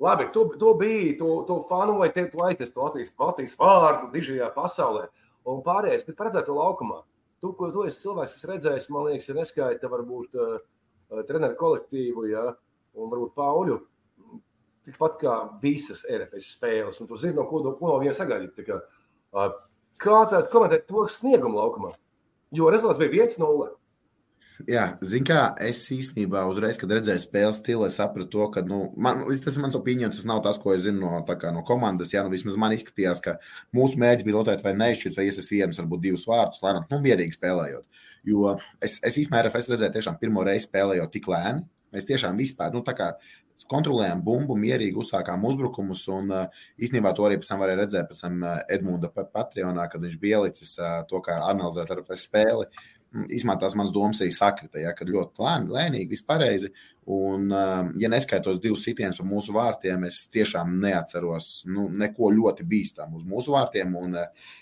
Labi, tu, tu biji, tu, tu fanoji, te, tu aizties to Latvijas, Latvijas vārdu dižajā pasaulē. Uh, un pārējais, bet paredzēto laukumā. Tu, ko tu esi cilvēks, kas redzējis, man liekas, ir neskaita varbūt uh, treneru kolektīvu, ja, un varbūt Pauļu. Tikpat kā visas RFS spēles, un tu zini, no ko, no, ko no viņiem sagaidīt. Kā, uh, kā tad komentēt to sniegumu laukumā? Jo rezultāts bija 1-0. Jā, zinu, kā es īstenībā uzreiz, kad redzēju spēles stilu, sapratu to, ka nu, man, tas ir mans opinions. Tas nav tas, ko es zinu no, kā, no komandas. Jā, nu, vismaz man izskatījās, ka mūsu mērķis bija rotēt vai neizšķirt, vai iesaistīt vienus, varbūt divus vārdus, lēnām, nu, mierīgi spēlējot. Jo es, es īstenībā RFS redzēju, tiešām pirmo reizi spēlējot tik lēni. Mēs tiešām vispār, nu, tā kā kontrolējām bumbu, mierīgi uzsākām uzbrukumus. Un īstenībā to arī pēc tam varēja redzēt pēc tam Edmunda Patreonā, kad viņš bija ielicis to, kā analizēt RFS spēli. Mm, īsumā tās manas domas arī sakrita, ja, kad ļoti lēni, lēnīgi, vispārēji. Un, ja neskaitos divus sitienus pa mūsu vārtiem, es tiešām neatceros nu, neko ļoti bīstamu uz mūsu vārtiem. Un,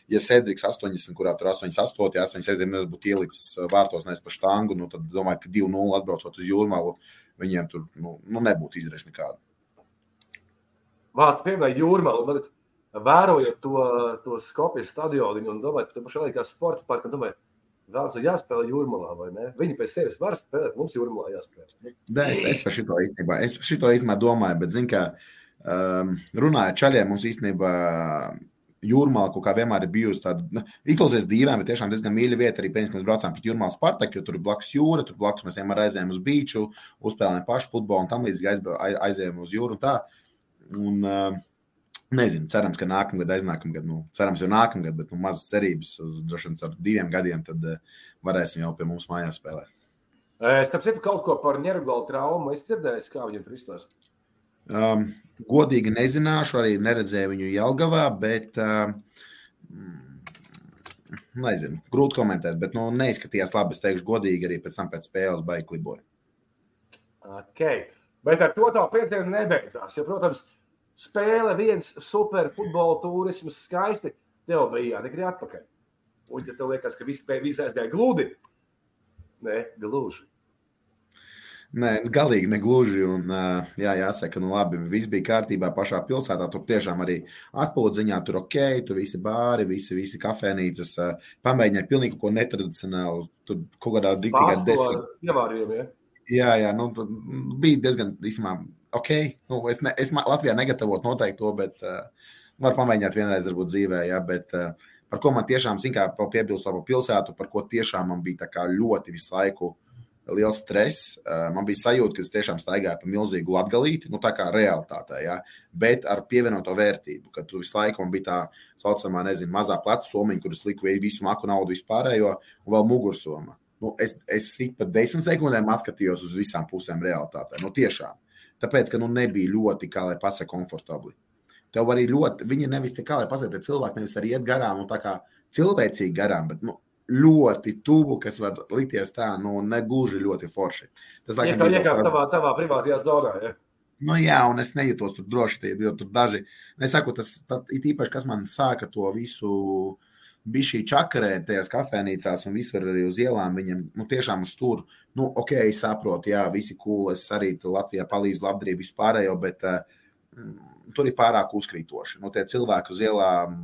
ja Sedriks 80, kurā tur 88, 87 būtu ielicis vārtos nevis pa štangu, nu, tad domāju, ka 2-0 atbraucot uz jūrmālu, viņiem tur nu, nu, nebūtu izdarījuši nekādu. Vārds pieminēja jūrmālu, bet vērojot to, to Skopjas stadionu un domājot par to pašu kā sporta parku, domāju, Vēlas jāspēlē jūrmalā, vai ne? Viņi pēc sevis var spēlēt, mums jūrmalā jāspēlē. Da, es, es par šito īstenībā, es par šito īstenībā domāju, bet, zin, kā um, runājot čaļiem, mums īstenībā jūrmāla kaut kā vienmēr ir bijusi tāda, nu, izklausies dīvaini, bet tiešām diezgan mīļa vieta. Arī pēc tam, kad mēs braucām pret jūrmālu Spartaku, jo tur blakus jūra, tur blakus mēs vienmēr aizējām uz beidžu, uzspēlējām pašu futbolu un tam līdzīgi aizējām uz jūru un tā. Un, Nezinu, cerams, ka nākamgad, aiznākamgad, nu, cerams, jau nākamgad, bet nu, mazas cerības droši vien ar diviem gadiem, tad varēsim jau pie mums mājās spēlēt. Es tam citu kaut ko par ņērgālu traumu. Es dzirdēju, kā viņam tur izstāsta. Um, godīgi nezināšu, arī neredzēju viņu Jelgavā, bet uh, nezinu, grūti komentēt, bet nu, neizskatījās labi. Es teikšu, godīgi arī pēc tam pēc spēles baigi kliboja. Okay. Bet ar to tā piecienu nebeidzās. Ja, protams, spēle, viens superfutbola turisms, skaisti. Tev bija jādegrī atpakaļ. Un, ja tev liekas, ka viss, viss aizgāja gludi, ne gluži. Nē, galīgi negluži. Un, jā, jāsaka, nu labi, viss bija kārtībā pašā pilsētā. Tur tiešām arī atpūdziņā, tur ok, tur visi bāri, visi, visi kafejnīcas. Pamēģināja pilnīgi ko netradicionālu. Tur kaut kādā rīktīgā desmit. Ievārījumi, ja? Jā, jā, nu, bija diezgan, īstenībā, ok. Nu, es, ne, es Latvijā negatavotu noteikti to, bet uh, var pamēģināt vienreiz, varbūt dzīvē. Ja, bet, uh, par ko man tiešām, mērā, vēl piebilst par pilsētu, par ko tiešām man bija ļoti visu laiku liels stress. Man bija sajūta, ka es tiešām staigāju pa milzīgu latgalīti, nu tā kā realitātē, ja, bet ar pievienoto vērtību, ka tu visu laiku man bija tā saucamā, nezinu, mazā pleca somiņa, kuras liku visu maku naudu vispārējo, un vēl mugursoma. Nu, es, es ik pa desmit sekundēm atskatījos uz visām pusēm realitātē. Nu, tiešām. Tāpēc, ka nu, nebija ļoti, kā lai pasakā, komfortabli. Tev arī ļoti, viņi nevis tā kā lai pasakā, cilvēki nevis arī iet garām, nu, tā kā cilvēcīgi garām, bet nu, ļoti tuvu, kas var likties tā, nu, negluži ļoti forši. Tas laikam ir iekāpt tavā, tavā privātajā zonā. Ja? Nu, jā, un es nejūtos tur droši, jo tur daži, es saku, tas ir īpaši, kas man sāka to visu bija šī čakarē tajās kafejnīcās un visur arī uz ielām. Viņam nu, tiešām uz tur, nu, ok, es saprotu, jā, visi cool, es arī Latvijā palīdzu labdarību vispārējo, bet uh, tur ir pārāk uzkrītoši. Nu, tie cilvēki uz ielām,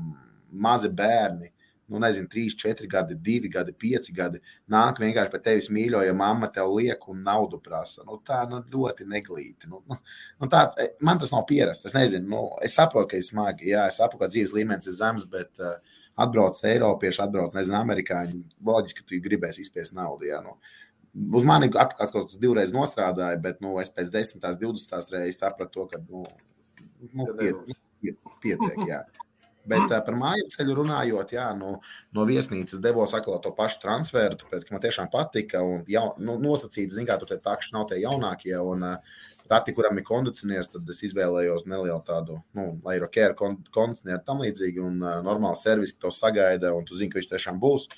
mazi bērni, nu, nezinu, 3, 4 gadi, 2 gadi, 5 gadi, nāk vienkārši pie tevis mīļo, ja mamma tev liek un naudu prasa. Nu, tā nu, ļoti neglīti. Nu, nu, nu, tā, man tas nav pierasts. Es nezinu, nu, es saprotu, ka ir smagi, jā, es saprotu, ka dzīves līmenis ir zems, bet uh, atbrauc Eiropieši, atbrauc, nezinu, amerikāņi. Loģiski, ka tu gribēsi izspiest naudu. Jā, nu. Uz mani atkal kaut kas divreiz nostrādāja, bet nu, es pēc 10, 20 reizes sapratu, to, ka nu, nu, piet, piet, pietiek. Jā. Bet mm. par māju ceļu runājot, jā, no, no viesnīcas devos atkal to pašu transferu, tāpēc, ka man tiešām patika. Un jau, nu, nosacīti, zin, kā tur tie takši nav tie jaunākie. Un, uh, rati, kuram ir kondicionieris, tad es izvēlējos nelielu tādu, nu, lai ir ok, ar kondicionieru tam līdzīgi un uh, normālu servisu, ka to sagaida, un tu zini, ka viņš tiešām būs.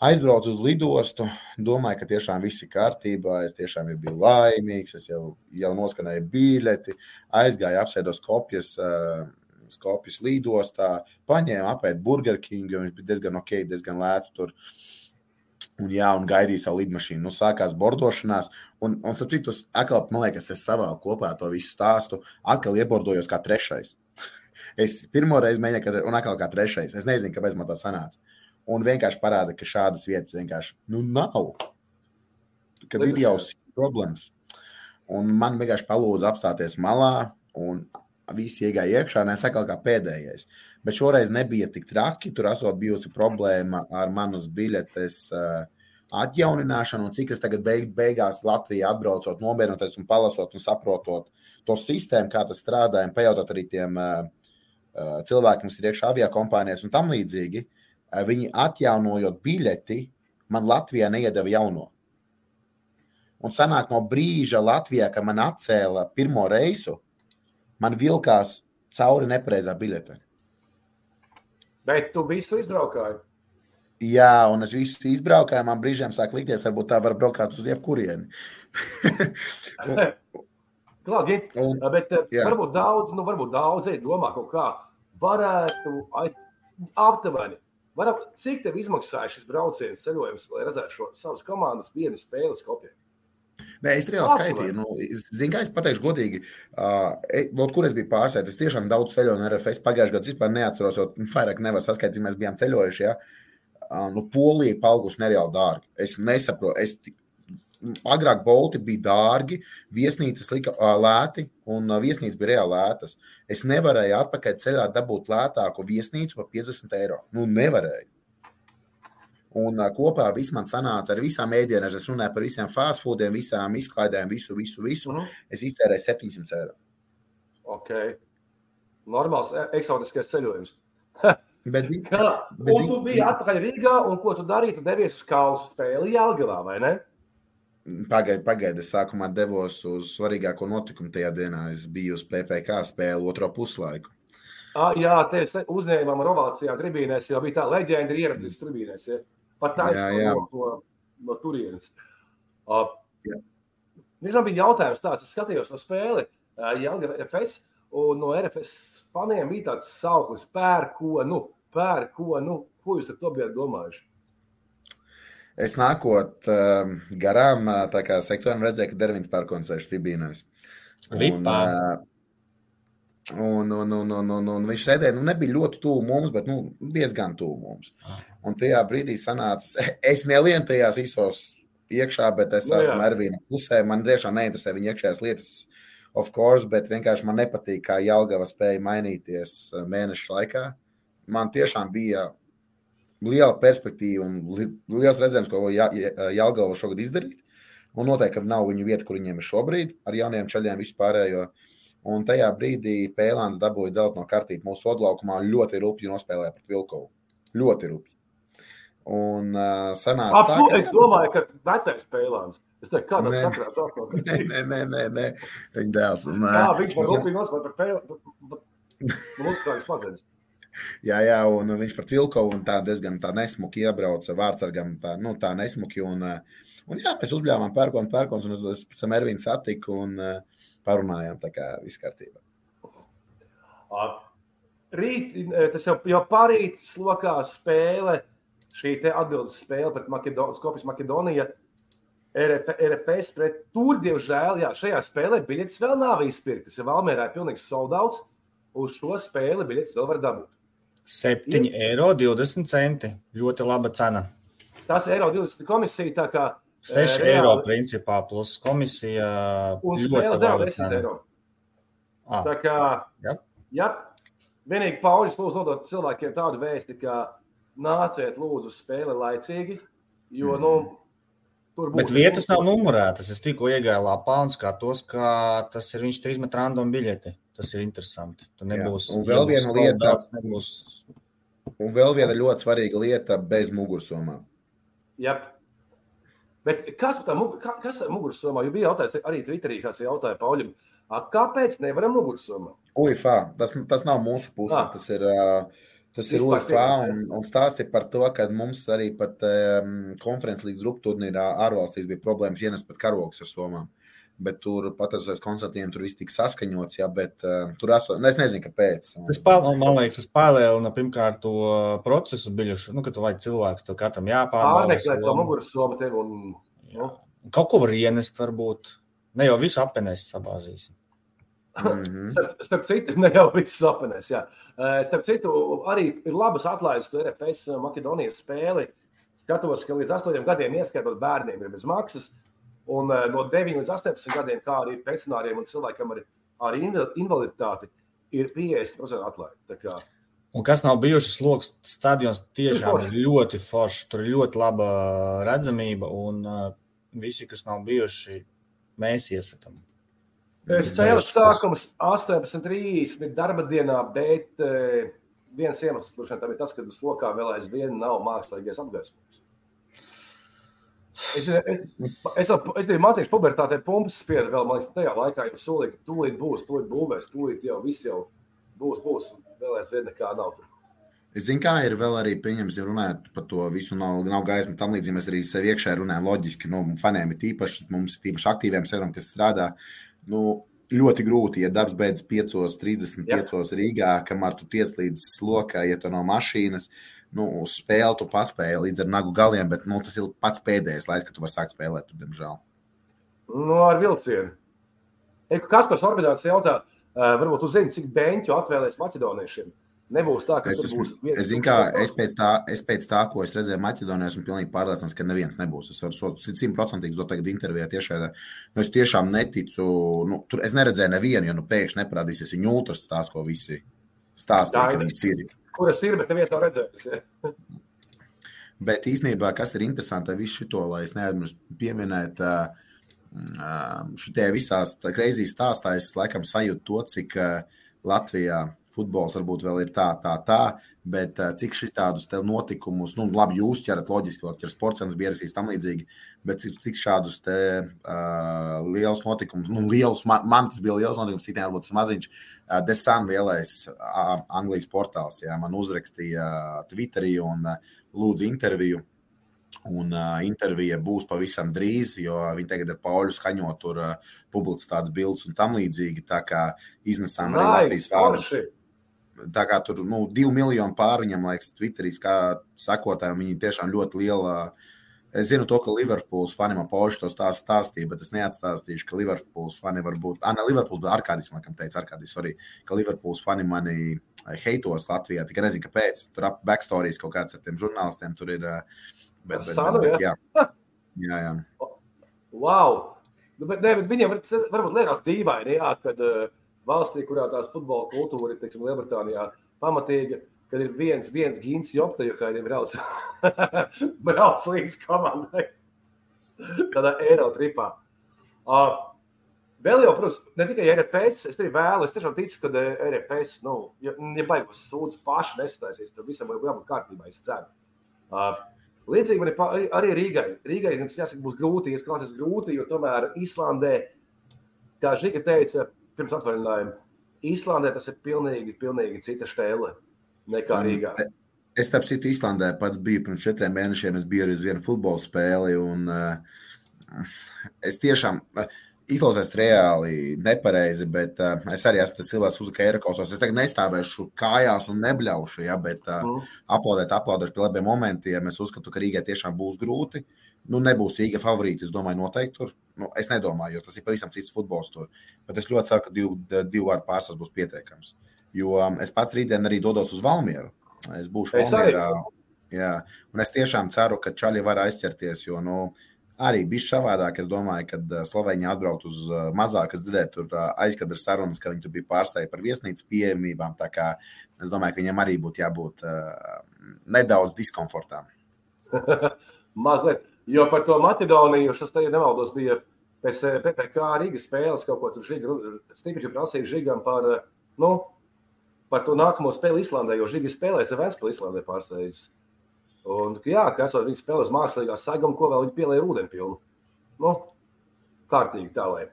Aizbraucu uz lidostu, domāju, ka tiešām viss ir kārtībā. Es tiešām biju laimīgs, es jau, jau noskanēju biļeti, aizgāju, apsēdos kopijas. Uh, Skopjas lidostā, paņēma apēst Burger King, jo viņš bija diezgan ok, diezgan lēts tur. Un, jā, un gaidīja savu lidmašīnu. Nu, sākās bordošanās. Un, un starp citu, atkal, man liekas, es savā kopā to visu stāstu. Atkal iebordojos kā trešais. es pirmo reizi mēģināju, un atkal kā trešais. Es nezinu, kāpēc man tā sanāca. Un vienkārši parāda, ka šādas vietas vienkārši nu, nav. Kad ir jau problēmas. Un man vienkārši palūdza apstāties malā un visi iegāja iekšā, un es atkal kā pēdējais. Bet šoreiz nebija tik traki. Tur esot bijusi problēma ar manas biļetes uh, atjaunināšanu, un cik es tagad beig, beigās Latvijā atbraucot, nomierinoties un palasot un saprotot to sistēmu, kā tas strādā, un pajautot arī tiem uh, uh, cilvēkiem, kas ir iekšā avio kompānijās un tam līdzīgi, viņi atjaunojot biļeti, man Latvijā neiedeva jauno. Un sanāk no brīža Latvijā, kad man atcēla pirmo reisu, man vilkās cauri nepareizā biļete. Bet tu visu izbraukāji. Jā, un es visu izbraukāju. Man brīžiem sāk likties, varbūt tā var braukt uz jebkurieni. Klāgi, un, bet eh, jā. varbūt daudz, nu, varbūt daudz domā, kaut kā varētu aptuveni. Varam, cik tev izmaksāja šis brauciens, ceļojums, lai redzētu šo savas komandas vienu spēli Skopjē? Nē, es reāli skaitīju. Nu, Zinu, kā es pateikšu, godīgi, uh, kur es biju pārsēdis. Es tiešām daudz ceļoju no RFS. Pagājušajā gadā vispār neatceros, jo nu, vairāk nevar saskaitīt, mēs bijām ceļojuši. Ja? Uh, nu, Polija palgus nereāli dārgi. Es nesaprotu. Es agrāk bolti bija dārgi, viesnīcas lika uh, lēti, un uh, viesnīcas bija reāli lētas. Es nevarēju atpakaļ ceļā dabūt lētāku viesnīcu par 50 eiro. Nu, nevarēju. Un kopā man sanāca ar visām ēdienām. Es runāju par visiem fast foodiem, visām izklaidēm, visu, visu, visu. Mm. Es iztērēju 700 eiro. Ok. Normāls, e, eksotiskais ceļojums. bet, zin, kā, bet, un tu biji atpakaļ Rīgā, un ko tu darīji? Tu devies uz kausu spēli Jālgavā, vai ne? Pagaidiet, pagaidiet. Es sākumā devos uz svarīgāko notikumu tajā dienā. Es biju uz PPC spēli otro puslaiku. Ah, jā, te uzņēmām ar ovācijām tribīnēs, jau bija tā leģenda ieradies tribīnēs. Ja? Pat taisnība no, no, no turienes. Uh, Viņam bija jautājums tāds, es skatījos no spēli, uh, Jāga RFS, un no RFS faniem bija tāds sauklis pērkonu, pērkonu. Ko jūs ar to bijat domājuši? Es nākot uh, garām, tā kā sektoram redzēju, ka Dervins pērkons sēž tribīnēs. Un, uh, Un, un, un, un, un, un viņš sēdēja, nu, nebija ļoti tuvu mums, bet nu, diezgan tuvu mums. Ah. Un tajā brīdī sanāca, es nelienu tajās īsos iekšā, bet es nu, esmu Ervīna pusē. Man tiešām neinteresē viņa iekšējās lietas, of course, bet vienkārši man nepatīk, kā Jālgava spēja mainīties uh, mēnešu laikā. Man tiešām bija liela perspektīva un liels redzējums, ko Jālgava šogad izdarīt. Un noteikti nav viņu vieta, kur viņiem ir šobrīd ar jauniem ceļiem vispārējo. Jo Un tajā brīdī Pēlāns dabūja dzelteno kartīti mūsu odlaukumā ļoti rupji nospēlēja pret Vilkovu. Ļoti rupji. Un uh, sanāca Ap, tā, ka... Es domāju, ka vecais Pēlāns. Es teiktu, kā tas sakrāt atpakaļ. Nē, nē, nē, nē. Viņa dēls. Un, jā, viņš man rupji nospēlēja pret Pēlānu. Mūsu spēks smadzenes. Jā, jā, un viņš pret Vilkovu un tā diezgan tā nesmuki iebrauca vārdsargam, tā, nu, tā nesmuki. Un, un jā, mēs uzbļāvām pērkonu, pērkons, un es pēc tam Ervīnu satiku. Un, uh, parunājām, tā kā viss kārtībā. Rīt, e, tas jau, jau parīt slokā spēle, šī atbildes spēle pret Makedoniju, Skopjas Makedoniju. RP, RPS pret tur, diemžēl, jā, šajā spēlē biļetes vēl nav izpirktas. Ja Valmērā ir pilnīgs soldauts, uz šo spēli biļetes vēl var dabūt. 7,20 eiro. Centi. Ļoti laba cena. Tas ir eiro 20 komisija. Tā kā 6 reāli. eiro principā plus komisija. Un spēles deva 10 eiro. Ah. Tā kā, ja. ja vienīgi Pauļus lūdzu nodot cilvēkiem tādu vēsti, ka nāciet lūdzu spēli laicīgi, jo, mm. nu, tur Bet vietas nav numurētas. Es tikko iegāju lapā un skatos, ka tas ir viņš trīs metru random biļeti. Tas ir interesanti. Tur nebūs. Jā, un vēl būs viena lieta. daudz, Nebūs, Un vēl viena ļoti svarīga lieta bez mugursomām. Jā. Bet kas par tā mug- kā- kas mugursomā? Jo bija jautājums arī Twitterī, kas jautāja Pauļam, "A, kāpēc nevaram mugursomā? UFA, tas, tas nav mūsu pusē. Ah. Tas ir, tas ir Vispār UFA. Un, un stāsts ir par to, ka mums arī pat um, konferences līdz grupu turnīrā ārvalstīs bija problēmas ienest pat karogus ar somām. Bet tur pateicoties Konstantīnam, tur viss tika saskaņots. Jā, bet uh, tur esmu. Es nezinu, kāpēc. Tas, man liekas, tas palielina pirmkārt to procesu biļušu. Nu, kad tu vajag cilvēku, to katram jāpārbauda. Pārmeklēt to somu. mugursomu tev un Jā. Kaut ko var ienest, varbūt. Ne jau visu apēnēs sabāzīsim. Mhm. Starp, starp citu, ne jau viss sapanēs. Jā. Eh, Starp citu, arī ir labas atlaides RFS Makedonijas spēli. Skatos, ka līdz 8 gadiem, ieskaitot bērniem, ir bez maksas. Un eh, no 9 līdz 18 gadiem, kā arī pensionāriem un cilvēkiem ar, ar inva- invaliditāti, ir 50% atlaide. Un kas nav bijušas lokus, stadions tiešām ir ļoti foršs. Tur ir ļoti laba redzamība, un uh, visi, kas nav bijuši, mēs iesakām. Spēles sākums 18.30 darba dienā, bet eh, viens iemesls tam ir tas, ka tas lokā vēl aizvien nav mākslīgais apgaismojums. Es, es, es, es biju mācījies pubertātē, pumpas spieda vēl, man liekas, tajā laikā jau solīja, ka tūlīt būs, tūlīt būvēs, tūlīt jau viss jau būs, būs. Vēl aizvien nekā nav. tur. Es zinu, kā ir vēl arī pieņemts, ja runājot par to visu, nav, nav gaisma tam līdzīgi. Mēs arī sev iekšā runājam loģiski. Nu, faniem ir tīpaši, mums ir tīpaši aktīviem serveriem, kas strādā. Nu, ļoti grūti, ja darbs beidzas 5.35 Rīgā, kamēr tu tiec līdz slokā, ja tu no mašīnas. Nu, uz spēli tu paspēji līdz ar nagu galiem, bet nu, tas ir pats pēdējais laiks, kad tu vari sākt spēlēt. Tur, diemžēl. Nu, ar vilcienu. Kaspars Orbidāts jautā, uh, varbūt tu zini, cik beņķu atvēlēs maķedoniešiem. Nebūs tā, ka Es, esmu, būs es zinu, kā es pēc, tā, es pēc tā, ko es redzēju Maķedonijā, esmu pilnīgi pārliecināts, ka neviens nebūs. Es varu simtprocentīgi to tagad intervijā tiešā. Nu, es tiešām neticu. Nu, tur es neredzēju nevienu, jo nu, pēkšņi neparādīsies viņa jūtas stāsts, ko visi stāstīja, ka viņas ir. Kuras ir, bet neviens nav redzējis. ja. Bet īstenībā, kas ir interesanti, visu šo, lai es neaizmirstu pieminēt, šitie visās kreizīs stāstā, es laikam sajūtu to, cik Latvijā futbols varbūt vēl ir tā, tā, tā, bet cik šitādus notikumus, nu, labi, jūs ķerat loģiski, vēl ķer sportscenas bija ierakstījis tam līdzīgi, bet cik, cik šādus te uh, liels notikums, nu, liels, man, man tas bija liels notikums, citiem varbūt maziņš, uh, Sun lielais uh, Anglijas portāls, jā, man uzrakstīja uh, Twitterī un uh, lūdzu interviju. Un uh, intervija būs pavisam drīz, jo viņi tagad ar Pauli skaņo tur uh, publicitātes bildes un tam līdzīgi. Tā kā iznesām arī Latvijas vārdu. Tā kā tur nu, divi miljoni pār viņam, liekas, Twitterī kā sekotājiem, viņi tiešām ļoti liela. Es zinu to, ka Liverpools fani man pauž to stāstu stāstīja, bet es neatstāstīšu, ka Liverpools fani var būt. Ah, ne Liverpools, bet Arkādis man teica, Arkādis, sorry, ka Liverpools fani mani heitos Latvijā. Tikai nezinu, kāpēc. Tur ap backstorijas kaut kāds ar tiem žurnālistiem tur ir. uh, Bet, bet, Sanu, bet, bet, jā. jā. jā. Wow! Nu, bet, ne, bet viņiem var- varbūt liekas dīvaini, kad uh, valstī, kurā tās futbola kultūra ir, teiksim, Lielbritānijā, pamatīga, kad ir viens, viens gins jopta, jo kādiem brauc, brauc līdz komandai. Tādā eiro tripā. Uh, vēl jau, protams, ne tikai RFS, es arī vēlu, es tiešām ticu, ka eh, RFS, nu, ja, ja baigus sūdz paši nestāsies, tad visam ir jābūt kārtībā, es ceru. Uh, Līdzīgi man ir arī- Rīgai. Rīgai tas jāsaka, būs grūti, izklausās grūti, jo tomēr Īslandē, kā Žiga teica pirms atvaļinājuma, Īslandē tas ir pilnīgi, pilnīgi cita stēle nekā Rīgā. Es, starp citu, Īslandē pats biju pirms četriem mēnešiem. Es biju arī uz vienu futbola spēli. Un, uh, es tiešām uh, izklausās reāli nepareizi, bet uh, es arī esmu tas cilvēks, uz kā ierakausos. Es tagad nestāvēšu kājās un nebļaušu, ja, bet uh, Mm. aplaudēt, aplaudēšu pie labiem momentiem. Es uzskatu, ka Rīgai tiešām būs grūti. Nu, nebūs Rīga favorīti. Es domāju, noteikti tur. Nu, es nedomāju, jo tas ir pavisam cits futbols tur. Bet es ļoti ceru, ka divu, divu vārdu pārsvars būs pietiekams. Jo um, es pats rītdien arī dodos uz Valmieru. Es būšu Es. Valmierā. Jā, un es tiešām ceru, ka Čaļi var aizķerties, jo nu, arī bija savādāk. Es domāju, ka uh, Slovenija atbraukt uz uh, mazāk, es dzirdēju, tur uh, aizkadra sarunas, ka viņi tur bija pārstāvji par viesnīcas pieejamībām. Tā kā es domāju, ka viņam arī būtu jābūt uh, nedaudz diskomfortām. Mazliet. Jo par to Maķedoniju šis te nemaldos bija pēc PPC Rīgas spēles kaut ko tur Žiga, stipri prasīja Žigam par, nu, par to nākamo spēli Islandē, jo Žiga spēlēs ar Vēstpili Islandē pārsteidz. Un, jā, ka esot viņi spēlēs mākslīgā sagam, ko vēl viņi pielēja ūdeni pilnu. Nu, kārtīgi tā, lai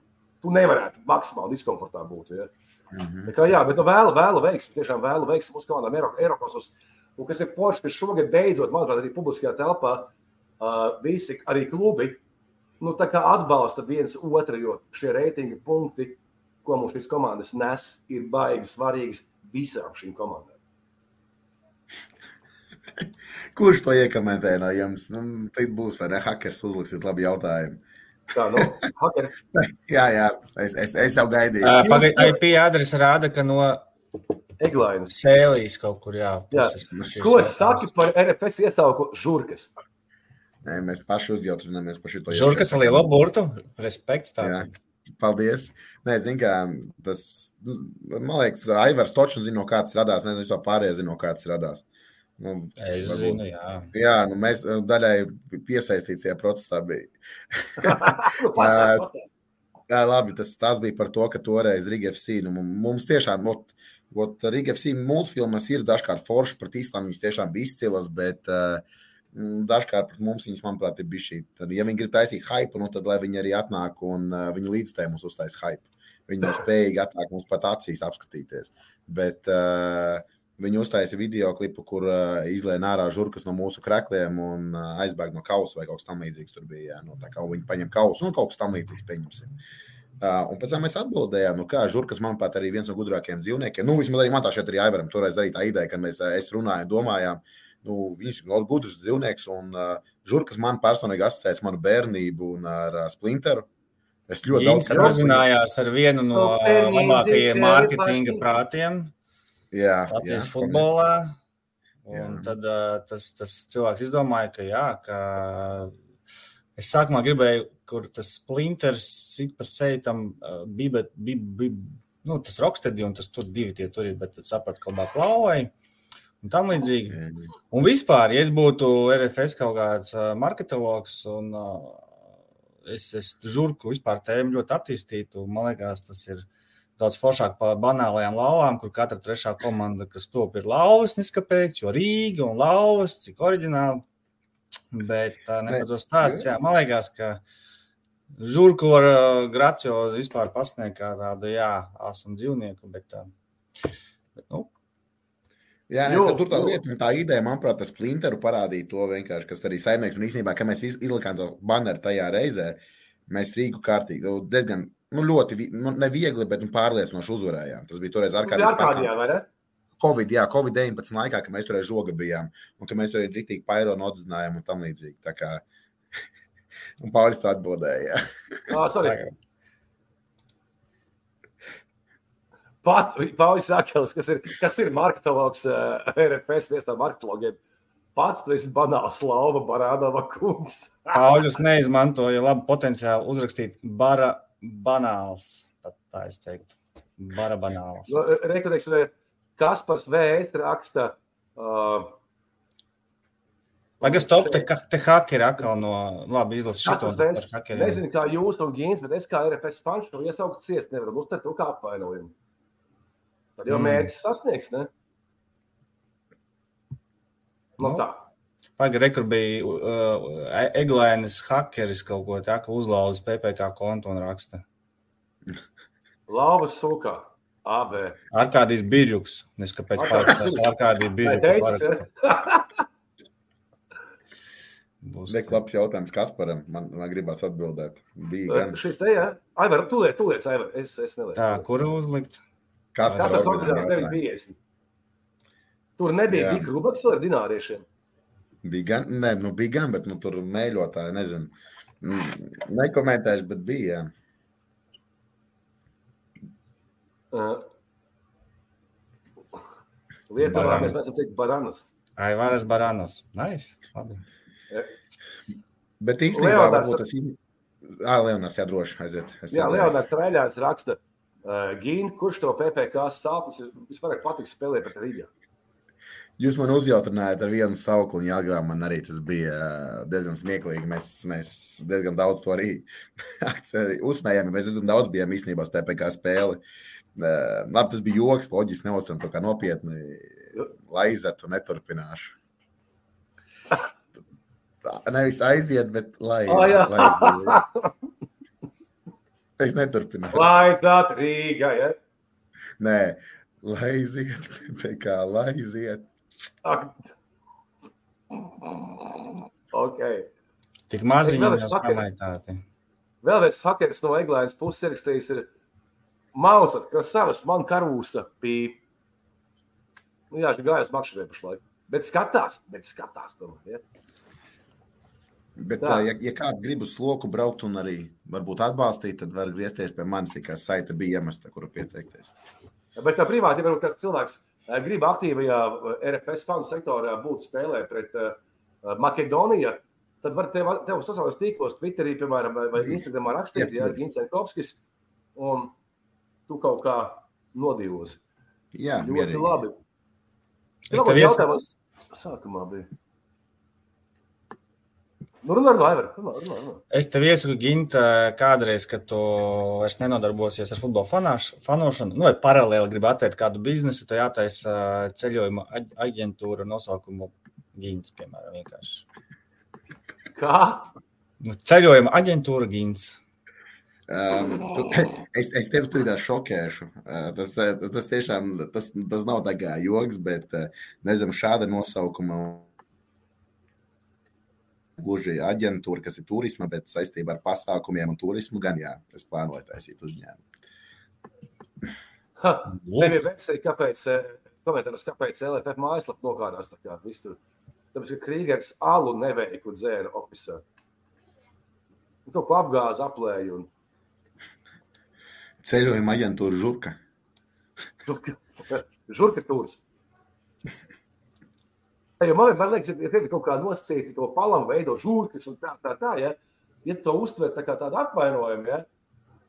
tu nevarētu maksimāli diskomfortā būt. Ja? Mm -hmm. kā, jā, bet nu, vēlu, vēlu veiksmi, tiešām vēlu veiksmi mūsu komandām Eiropas. Un kas ir poši, ka šogad beidzot, manuprāt, arī publiskajā telpā uh, visi arī klubi nu, atbalsta viens otru, jo šie reitinga punkti, ko mums šīs komandas nes, ir baigi svarīgas visām šīm komandām. Kurš to iekomentē no jums? Nu, Tad būs arī hackers uzliksiet labi jautājumu. Tā, nu, hakeri. jā, jā, es, es, es jau gaidīju. Uh, Pagaidiet, IP adrese rāda, ka no Eglainas. Sēlijas kaut kur, jā. jā. Ko es saku par RFS iesauku žurkas? Nē, mēs paši uzjautrinamies par šo. Žurkas ar lielo burtu. Respekts tādam. Paldies. Nē, zinu, kā tas, nu, man liekas, Aivars Točs zina, no kāds radās. Nezinu, es to pārējais zinu, no kāds radās. Nu, es varbūt, zinu, jā. Jā, nu mēs daļai piesaistīts tajā procesā. Bija. jā, labi, tas, tas bija par to, ka toreiz Riga FC, nu, mums tiešām, ot, ot, Riga FC multfilmas ir dažkārt forši, pret Īslandu viņas tiešām bija izcilas, bet uh, dažkārt pret mums viņas, manuprāt, ir bijuši. Tad, ja viņi grib taisīt hype, nu, tad lai viņi arī atnāk un uh, viņi līdzstē mums uztais hype. Viņi nav spējīgi atnākt mums pat acīs apskatīties. Bet, uh, Viņi uztaisīja video klipu, kur uh, izlēja ārā žurkas no mūsu krākliem un uh, aizbēga no kausa vai kaut kas tamlīdzīgs. Tur bija jā, nu, tā kā viņi paņem kausu un kaut kas tamlīdzīgs pieņemsim. Uh, un pēc tam mēs atbildējām, nu, kā žurkas, manuprāt, arī viens no gudrākajiem dzīvniekiem. Nu, vismaz arī man tā šeit arī Aivaram toreiz arī tā ideja, kad mēs es runājām, domājām, nu, viņš ir ļoti gudrs dzīvnieks un uh, žurkas man personīgi asociēts manu bērnību un ar uh, splinteru. Es ļoti Jums daudz sazinājās ar vienu no labākajiem mārketinga prātiem Jā, Latvijas jā, futbolā. Un jā. tad uh, tas, tas cilvēks izdomāja, ka, jā, ka es sākumā gribēju, kur tas splinters sit par seju tam uh, bija, bija, bija, nu, tas rokstedi un tas tur divi tie tur ir, bet tad sapratu, ka labāk klauvai. Un tam līdzīgi. Un vispār, ja es būtu RFS kaut kāds uh, marketologs un uh, es, es žurku vispār tēmu ļoti attīstītu, man liekas, tas ir daudz foršāk par banālajām lauvām, kur katra trešā komanda, kas top, ir lauvas, neskapēc, jo Rīga un lauvas, cik oriģināli. Bet tā nepados stāsts, jā, man liekas, ka žurku var graciozi vispār pasniegt kā tādu, jā, asumu dzīvnieku, bet, bet nu, Jā, ne, jo, tur tā lieta, tā ideja, manuprāt, tas plinteru parādīja to vienkārši, kas arī saimnieks. Un īstenībā, kad mēs izlikām to baneru tajā reizē, mēs Rīgu kārtīgi, diezgan nu, ļoti nu, neviegli, bet nu, pārliecinoši uzvarējām. Tas bija toreiz ārkārtīgi. Covid, jā, Covid-19 laikā, kad mēs tur žoga bijām, un ka mēs tur rītīgi paironu atzinājām un tam līdzīgi. Tā kā un Paulis to atbildēja. Jā, Pat, Paulis Sakels, kas ir, kas ir marketologs, uh, RFS viestā marketologiem, pats tu esi banāls lauva Barādava kungs. Pauļus neizmantoja labu potenciālu uzrakstīt bara banāls. Tā es teiktu, bara banāls. No, nu, Reikoteiks, Kaspars VS raksta. Uh, Pagaidām, stop, te, te hakeri atkal no labi izlasīt šo te Nezinu, kā jūs un Gīns, bet es kā RFS fans to iesaukt ciest nevaru uztvert to kā apvainojumu. Tad jau mm. mērķis sasniegs, ne? Nu, no. tā. Pagaidā, kur bija uh, Eglēnas hakeris kaut ko tādu uzlauzis PPC kontu un raksta. Lauvas sūkā. AB. Ar kādīs birjuks. Neskapēc pārakstās ar kādī birjuku. Būs neklabs jautājums Kasparam. Man, man gribās atbildēt. Bija gan. Šis te, jā. Aivar, tu liec, tu liec, Aivar. Es, es nelieku. Tā, kuru uzlikt? Kaspars organizēja 50. Tur nebija tik grubaks ar dināriešiem. Bija gan, ne, nu bija gan, bet nu, tur mēļotāji, nezinu. Mm, nekomentēšu, bet bija. Uh, Lietuvā mēs esam teikt baranas. Ai, varas baranas. Nice. Labi. Ja. Bet īstenībā varbūt tas ir. Ah, Leonards, jā, droši aiziet. Jā, Leonards Traļāns raksta, uh, Gīna, kurš to PPK sāpes visvairāk patiks spēlēt pret Rīgā? Jūs man uzjautrinājāt ar vienu sauklu, un jāgrā man arī tas bija uh, diezgan smieklīgi. Mēs, mēs diezgan daudz to arī uzsmējām. Mēs diezgan daudz bijām īstenībā PPC spēli. Uh, labi, tas bija joks, loģiski, neuztram to kā nopietni. Lai izētu, neturpināšu. Nevis aiziet, bet lai. Oh, jā. lai es neturpināšu. Lai iznāk Rīgā, ja? Nē, lai iziet, kā lai iziet. Ak. Ok. Tik maziņi jau skamaitāti. Vēl viens hakeris no Eglājas puses ierakstījis ir Mausat, kas savas man karūsa pī. Nu jā, šī gājas makšķerē pašlaik. Bet skatās, bet skatās tomēr. Ja? Bet, Tā. ja, ja kāds grib uz sloku braukt un arī varbūt atbalstīt, tad var griezties pie manis, kā saita bija iemesta, kuru pieteikties. Bet privāti, ja varbūt kāds cilvēks grib aktīvajā RFS fanu sektorā būt spēlē pret uh, Makedoniju, tad var tev, tev sociālajos tīklos, Twitterī, piemēram, vai, vai Instagramā rakstīt, ja Gins Enkovskis, un tu kaut kā nodīvosi. Jā, Ļoti mierīgi. labi. Es tev jautājums sākumā bija. Nu, runā, runā, runā, runā, runā. es tev iesaku, Ginta, kādreiz, kad tu vairs nenodarbosies ar futbola fanāš, fanošanu, nu, vai paralēli gribi atvērt kādu biznesu, tad jātaisa ā, ceļojuma aģ- aģentūra nosaukumu Gints, piemēram, vienkārši. Kā? Nu, ceļojuma aģentūra Gints. Um, tu- es, es tevi tur šokēšu. Uh, tas, tas tiešām tas, tas nav tā kā joks, bet uh, nezinu, šāda nosaukuma gluži aģentūra, kas ir turisma, bet saistībā ar pasākumiem un turismu gan jā, es plānoju taisīt uzņēmumu. Ha, Tev ir versija, kāpēc, eh, komentāros, kāpēc LFF mājaslapa nokārās tā kā viss tur. Tāpēc, ka Krīgers alu neveikli dzēra ofisā. Un Kaut ko apgāza, aplēja un Ceļojuma aģentūra Žurka. žurka tūrs. Ja man vienmēr liekas, ja tev ir kaut kā nosacīta to palamu veido žurkas un tā, tā, tā, ja, ja to uztver tā kā tādu apvainojumu, ja,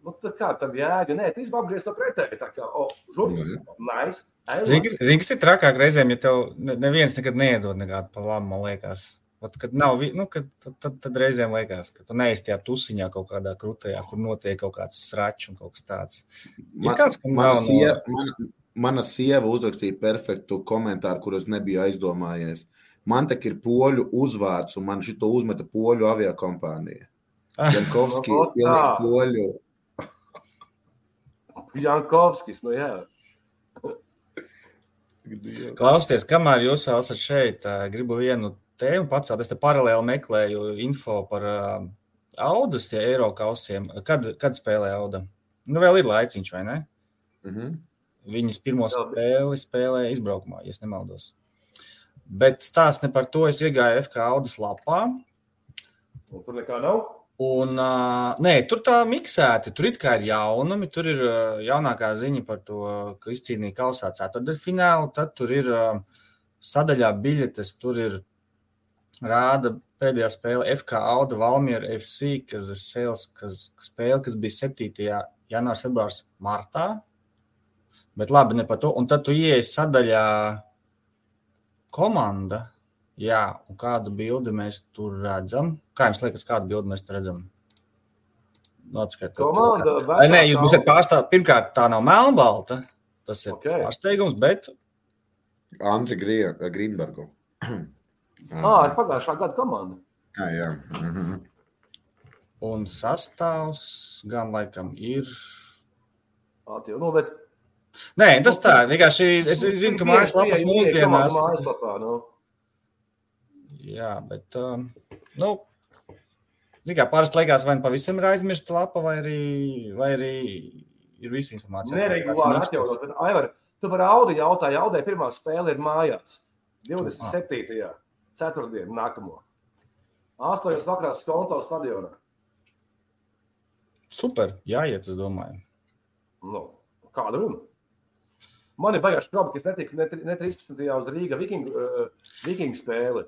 nu, tad kā tam jēga? Nē, tu izbapgries to pretēji, tā kā, o, Nu, žurkas, nice. Zini, kas- ir trakāk reizēm, ja tev ne- neviens nekad neiedod nekādu pavāmu, man liekas. Ot, kad nav, nu, kad, tad, tad, tad reizēm liekas, ka tu neesi tajā tusiņā kaut kādā krūtajā, kur notiek kaut kāds sračs un kaut kas tāds. Ir kāds, kam nav no- sieva, mana, sieva uzrakstīja perfektu komentāru, kurus nebiju aizdomājies. Man te ir poļu uzvārds, un man šito uzmeta poļu aviokompānija. Jankovski O, ir tā. pilnīgs poļu. Jankovskis, nu jā. Klausieties, kamēr jūs esat šeit, ā, gribu vienu tēmu pacelt. Es te paralēli meklēju info par uh, Audas, ja eiro kausiem. Kad, kad spēlē Auda? Nu, vēl ir laiciņš, vai ne? Mhm. Viņas pirmo spēli spēlēja izbraukumā, ja es nemaldos. Bet stāsts ne par to. Es iegāju FK Audas lapā. Un tur nekā nav. Un, uh, nē, tur tā miksēti. Tur it kā ir jaunumi. Tur ir uh, jaunākā ziņa par to, ka izcīnīja kausā ceturdaļfinālu. Tad tur ir uh, sadaļā biļetes. Tur ir rāda pēdējā spēle FK Auda Valmiera FC, kas, sales, kas, spēle, kas bija 7. janvārs, februārs, martā. Bet labi, ne par to. Un tad tu ieej sadaļā komanda. Jā, un kādu bildi mēs tur redzam? Kā jums liekas, kādu bildi mēs tur redzam? Nu, atskait to Komanda kā. Ai, Nē, jūs būsiet pārstāvji. Pirmkārt, tā nav melnbalta. Tas ir Ok. okay. pārsteigums, bet Andri Grīnbergu. Ā, ir pagājušā gada komanda. Jā, jā. Mhm. un sastāvs gan laikam ir. Atjau, nu, bet Nē, tas tā, vienkārši es zinu, ka mājaslapas mūsdienās. Mājaslapā, nu. Jā, bet, um, nu, tikai parasti liekas, vai nu pavisam ir aizmirsta lapa, vai arī, vai arī ir visa informācija. Neregulāri atjaunot. Bet, Aivar, tu par Audi jautāji, Audē pirmā spēle ir mājās. 27. ceturtdienu nākamo. 8. vakarā Skonto stadionā. Super, jāiet, es domāju. Nu, kāda runa? Man ir baigās šķrobi, ka es netiku ne, ne 13. uz Rīga Vikingu, uh, Vikingu spēli,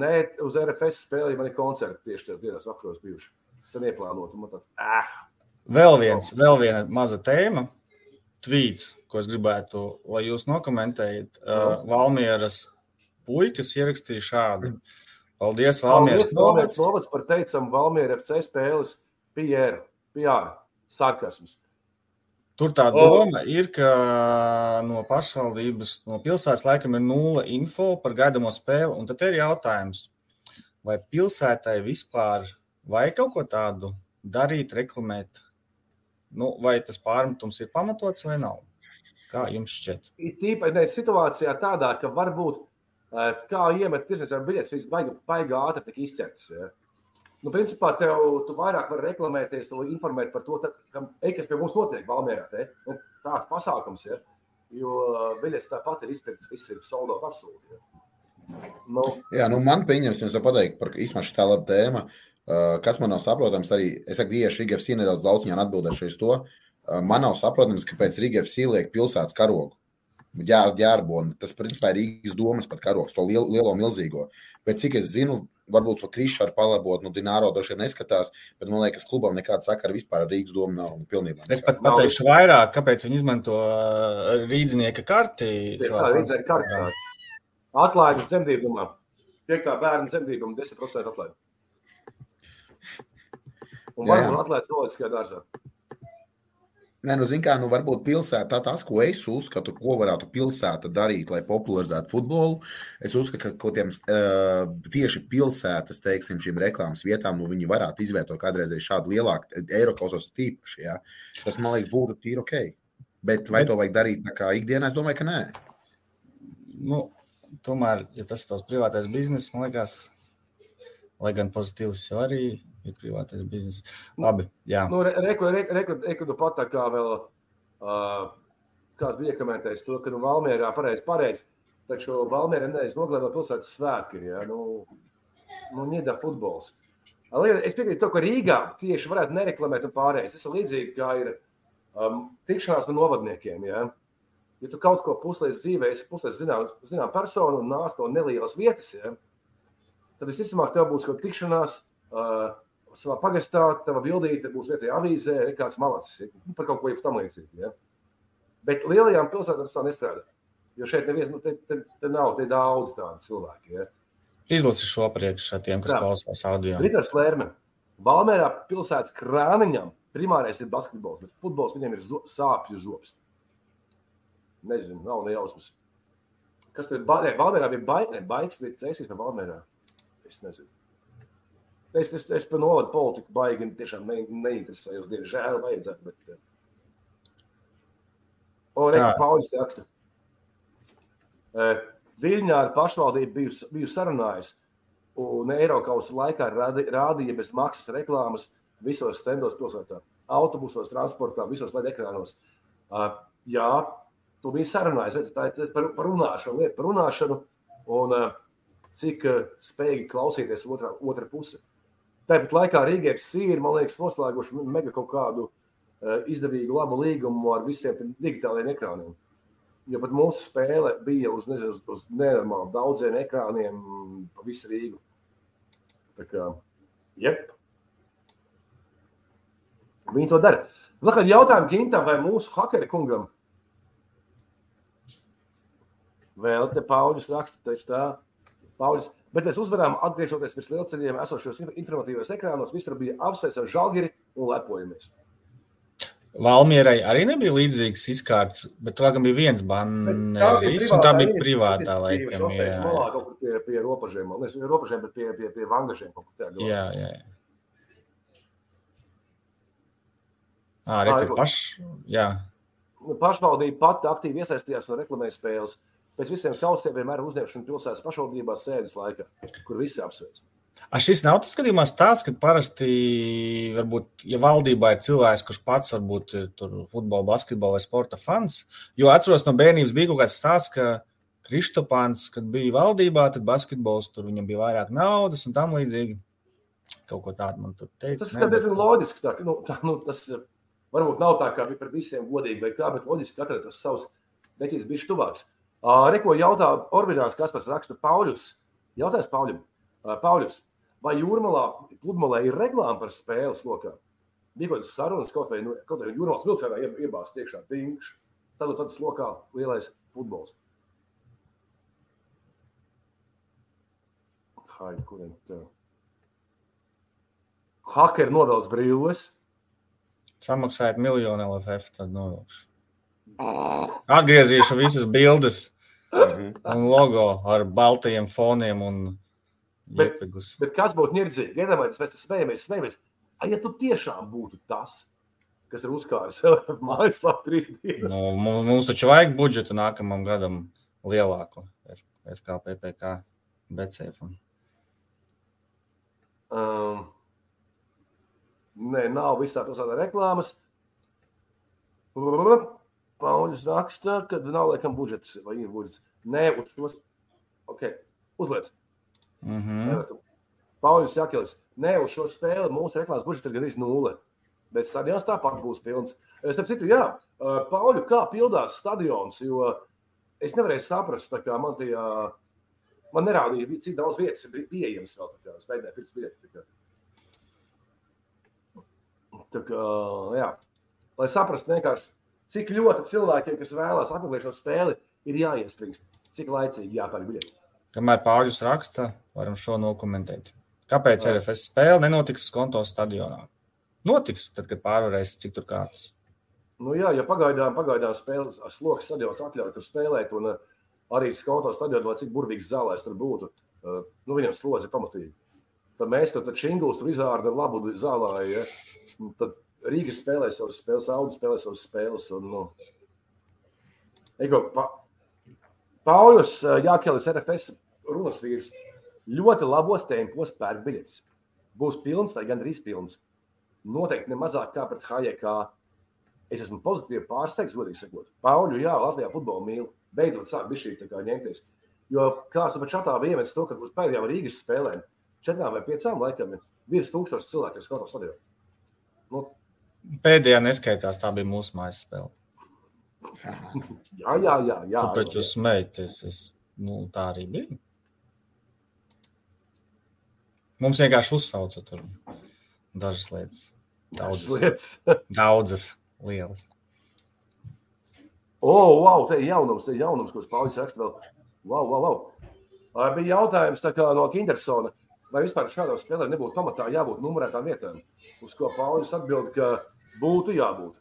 ne uz RFS spēli, man ir koncerti tieši tajās dienās vakaros bijuši. Sen ieplānot, un man tāds, ah, Vēl, viens, vēl viena maza tēma. tvīts, ko es gribētu, lai jūs nokomentējat. Uh, Valmieras puikas ierakstīja šādu. Paldies, Valmieras novads. Novads par teicamu Valmiera FC spēles PR, PR sarkasms. Tur tā doma ir, ka no pašvaldības, no pilsētas laikam ir nulle info par gaidāmo spēli. Un tad ir jautājums, vai pilsētai vispār vajag kaut ko tādu darīt, reklamēt? Nu, vai tas pārmetums ir pamatots vai nav? Kā jums šķiet? Tīpaši situācijā tādā, ka varbūt kā iemet tirsniecības biļetes, viss baigi, baigi ātri tik izķerts. Ja? Nu, principā, tev tu vairāk vari reklamēties, to informēt par to, tad, ka, ej, kas pie mums notiek Valmērā. Te, nu, tāds pasākums, ja, jo biļets tāpat ir izpirkts, viss ir soldot absolūti. Ja. Nu. Jā, nu man pieņemsim, es pateikt, par īstenībā šī tā laba tēma, kas man nav saprotams, arī es saku, tieši Rīgavs nedaudz daudz viņā atbildēšu uz to. Man nav saprotams, kāpēc Rīgavs ieliek pilsētas karogu. Jā, ģērboni. Tas, principā, ir Rīgas domas pat karoks, to lielo, lielo milzīgo. Bet, cik es zinu, varbūt to krīšu ar palabot, nu, Dināro droši vien neskatās, bet man liekas, klubam nekāda sakara vispār ar Rīgas domu nav. Pilnībā. Es pat pateikšu vairāk, kāpēc viņi izmanto uh, rīdznieka karti. Atlaides dzemdībumā. Piektā bērna dzemdībuma 10% atlaide. Un varbūt atlaides loģiskajā dārzā. Nē, nu, zin kā, nu, varbūt pilsētā tas, ko es uzskatu, ko varētu pilsēta darīt, lai popularizētu futbolu. Es uzskatu, ka kaut kādiem uh, tieši pilsētas, teiksim, šīm reklāmas vietām, nu, viņi varētu izvietot kādreiz šādu lielāku Eiropas tīpaši. Ja? Tas, man liekas, būtu tīri ok. Bet vai to vajag darīt tā kā ikdienā? Es domāju, ka nē. Nu, tomēr, ja tas ir tavs privātais bizness, man liekas, lai gan pozitīvs jau arī ir privātais bizness. Labi, jā. Nu, Reku re, re, re, re, pat tā kā vēl uh, kāds bija komentējis to, ka nu, Valmērā pareizi, pareizi, taču Valmērā nedēļas nogalē no pilsētas svētki ir, jā, nu, nu ņida futbols. Es piekrītu to, ka Rīgā tieši varētu nereklamēt un pārējais. Tas ir līdzīgi, kā ir um, tikšanās no novadniekiem, jā. Ja tu kaut ko puslīdz dzīvē, esi puslīdz zinām, zinām personu un nāc no nelielas vietas, jā, tad visticamāk tev būs kaut tikšanās, uh, savā pagastā, tava bildīte būs vietējā avīzē, ir kāds malacis nu, par kaut ko tam līdzīgu. Ja? Bet lielajām pilsētām tas tā nestrādā. Jo šeit neviens, nu, te, te, te nav te daudz tādu cilvēku. Ja? Izlasi šo priekšā tiem, kas tā. klausās audio. Ritars Lērme. Valmērā pilsētas krāniņam primārais ir basketbols, bet futbols viņam ir sāpju zops. Nezinu, nav ne jausmas. Kas tur ir? Valmērā bija baigs, bija cēsīs par Valmērā. Es nezinu. Es, es, es par novadu politiku baigi tiešām ne, neinteresējos. Diemžēl vajadzētu. Bet... Eh. O, re, Pauļs raksta. Eh, Viļņā ar pašvaldību biju, biju sarunājis, un Eiropausa laikā rādīja bez maksas reklāmas visos stendos pilsētā, autobusos, transportā, visos LED ekrānos. Uh, jā, tu biji sarunājis, redz, tā ir par, par runāšanu, lieta par runāšanu, un cik spējīgi klausīties otrā, otra puse. Tāpat laikā Rīgais ir, man liekas, noslēguši mega kaut kādu uh, izdevīgu, labu līgumu ar visiem digitālajiem ekrāniem. Jo pat mūsu spēle bija uz, nezinu, uz, uz nenormāli daudziem ekrāniem pa visu Rīgu. Tā kā, jep. Viņi to dara. Vēl kādi jautājumi Gintam vai mūsu hakeri kungam? Vēl te Pauļus raksta, taču tā. Pauļus, Bet mēs uzvarām, atgriežoties pēc lielceļiem, esošos informatīvos ekrānos, visur bija apsveicis ar žāģeri un lepojamies. Valmierai arī nebija līdzīgs izkārts, bet tur gan bija viens banneris, un tā bija privātā laikam. Jā, jā. kaut kur pie, pie robežiem, nevis pie robežiem, bet pie, pie, pie vangažiem kaut kur tādā. Jā, jā. Ā, re, tur paš, jā. Pašvaldība pati aktīvi iesaistījās un reklamēja spēles. Pēc visiem kaustiem vienmēr uzņemšana pilsētas pašvaldībās sēdes laikā, kur visi apsveic. A šis nav tas gadījumās tāds, ka parasti, varbūt, ja valdībā ir cilvēks, kurš pats varbūt ir tur futbola, basketbola vai sporta fans, jo atceros no bērnības bija kaut kāds stāsts, ka Kristopāns, kad bija valdībā, tad basketbols tur viņam bija vairāk naudas un tam līdzīgi. Kaut ko tādu man tur teica. Tas ir diezgan loģiski. Tā, nu, tā, nu, tas varbūt nav tā, kā bija par visiem godīgi, vai kā, bet loģiski katram tas savs deķis bija tuvāks. Reko jautā Orbītāns, kas pēc raksta Pauļus. Jautājums Pauļam. Pauļus, vai jūrmalā, pludmalē ir reklāma par spēles lokā? Bija kaut kādas sarunas, kaut vai, nu, kaut vai jūrmalas vilcēnā iebāzt iekšā tīnkš. Tad tāds lokā lielais futbols. Haid, kuriem tev? Hakeri novelc brīvības. Samaksājiet miljonu LFF, tad novilkšu. Atgriezīšu visas bildes un logo ar baltajiem foniem un Bet- iepegus. Bet kas būtu nirdzīgi? Iedomājieties, mēs te smejamies, smejamies. Ai, ja tu tiešām būtu tas, kas ir uzkārs LFF mājaslapā trīs dienas. Nu, mu- mums taču vajag budžetu nākamam gadam lielāku FKPPK BCF. Um, nē, nav visā pilsētā reklāmas. Pauļus raksta, ka nav laikam budžets vai ir budžets. Nē, uz šos. Ok, uzliec. Mhm. Pauļus Jakelis. Nē, uz šo spēli mūsu reklāmas budžets ir gandrīz nulle. Bet stadions tāpat būs pilns. Es saprotu, jā, Pauļu, kā pildās stadions, jo es nevarēju saprast, kā man tajā, man nerādīja, cik daudz vietas ir pieejamas vēl. Tā kā es mēģināju pirkt biļeti. tā kā. Tā kā, jā, lai saprastu vienkārši, cik ļoti cilvēkiem, kas vēlās apmeklēt šo spēli, ir jāiespringst, cik laicīgi jāpērk biļeti. Kamēr Pāvils raksta, varam šo nokomentēt. Kāpēc Jā. RFS spēle nenotiks Skonto stadionā? Notiks, tad, kad pārvarēs, cik tur kārtas. Nu, jā, ja pagaidām, pagaidām spēles sloks stadions atļauj tur spēlēt, un uh, arī skautos stadionā, cik burvīgs zālēs tur būtu, uh, nu, viņam slodzi pamatīgi. Tad mēs tur šingūs tur izārda labu zālē, ja? Tad Rīga spēlē savas spēles, Audi spēlē savas spēles. Un, nu, Ego, pa, Pauļus Jākelis RFS runas vīrs ļoti labos tempos pērk biļetes. Būs pilns vai gandrīz pilns. Noteikti ne mazāk kā pret HJK. Es esmu pozitīvi pārsteigts, godīgi sakot. Pauļu, jā, Latvijā futbolu mīlu. Beidzot, sāk bija šī tā kā ņemties. Jo kāds pat čatā bija iemetis to, ka uz pēdējām Rīgas spēlēm, četrām vai piecām laikam, ir virs tūkstošs cilvēku, kas skatās stadionā. Nu, Pēdējā neskaitās, tā bija mūsu mājas spēle. jā, jā, jā. jā Kāpēc jūs smējaties? Es, nu, tā arī bija. Mums vienkārši uzsauca tur dažas lietas. Daudzas lietas. daudzas lielas. O, oh, wow, te ir jaunums, te ir jaunums, ko Pauļs raksta vēl. Wow, wow, wow. Ā, Bija jautājums tā kā no Kindersona, vai vispār šādām spēlēm nebūtu pamatā jābūt numurētām vietām, uz ko Pauļs atbild, ka būtu jābūt.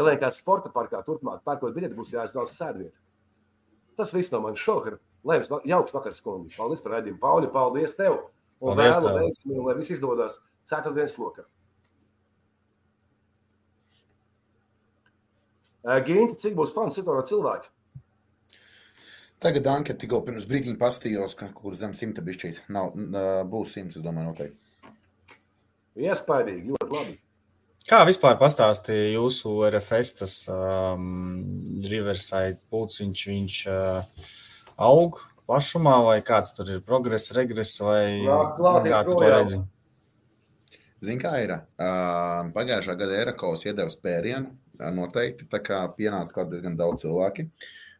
Elēkā sporta parkā turpmāk pērkot biļeti būs jāizvēlas sēdvieta. Tas viss no manis šovakar. Lai jums jauks vakars, kungi. Paldies par raidījumu. Pauļi, paldies tev. Un Paldies vēlu veiksmi, lai viss izdodas ceturtdienas lokā. Gīnti, cik būs fanu citāra cilvēki? Tagad anketa tikko pirms brīdiņa pastījos, ka kur zem simta bišķīt. Nav, būs simts, es domāju, noteikti. Iespaidīgi, ļoti labi. Kā vispār pastāstīja jūsu RFS, tas um, Riverside pulciņš, viņš uh, aug plašumā, vai kāds tur ir progress, regress, vai klāt kā tu to redzi? Zini, kā ir? Uh, pagājušā gada Eiropas iedeva spērienu. ā, Noteikti tā kā pienāca klāt diezgan daudz cilvēki.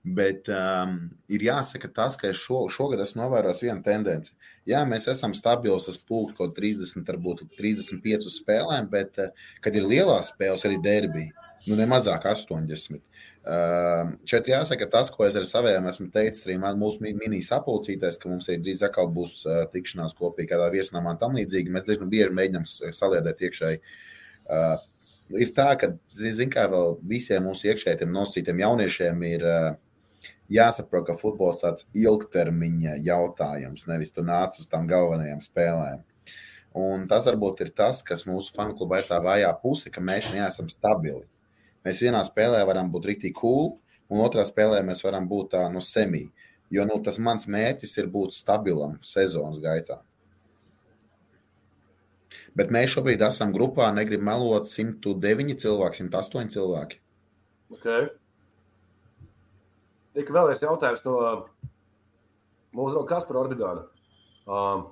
Bet um, ir jāsaka tas, ka es šo, šogad esmu novērojis vienu tendenci. Jā, mēs esam stabili uz pulkstu kaut 30, varbūt 35 spēlēm, bet, eh, kad ir lielās spēles, arī derbija, nu ne mazāk 80. Um, šeit jāsaka tas, ko es ar saviem esmu teicis arī man, mūsu mi- mini sapulcītājs, ka mums arī drīz atkal būs uh, tikšanās kopīgi kādā viesnamā un tam līdzīgi. Mēs diezgan bieži mēģinām s- saliedēt iekšēji. Ir tā, ka, zin kā vēl visiem mūsu iekšējiem nosītiem jauniešiem ir uh, jāsaprot, ka futbols tāds ilgtermiņa jautājums, nevis tu nāc uz tām galvenajām spēlēm. Un tas varbūt ir tas, kas mūsu fanu klubā ir tā vājā puse, ka mēs neesam stabili. Mēs vienā spēlē varam būt rītīgi cool, un otrā spēlē mēs varam būt tā no semī. Jo nu, tas mans mērķis ir būt stabilam sezonas gaitā. Bet mēs šobrīd esam grupā, negribam melot 109 cilvēki, 108 cilvēki. Okay. Tik vēlreiz jautājums no mūsu drauga Kaspara Orbidāna. Um,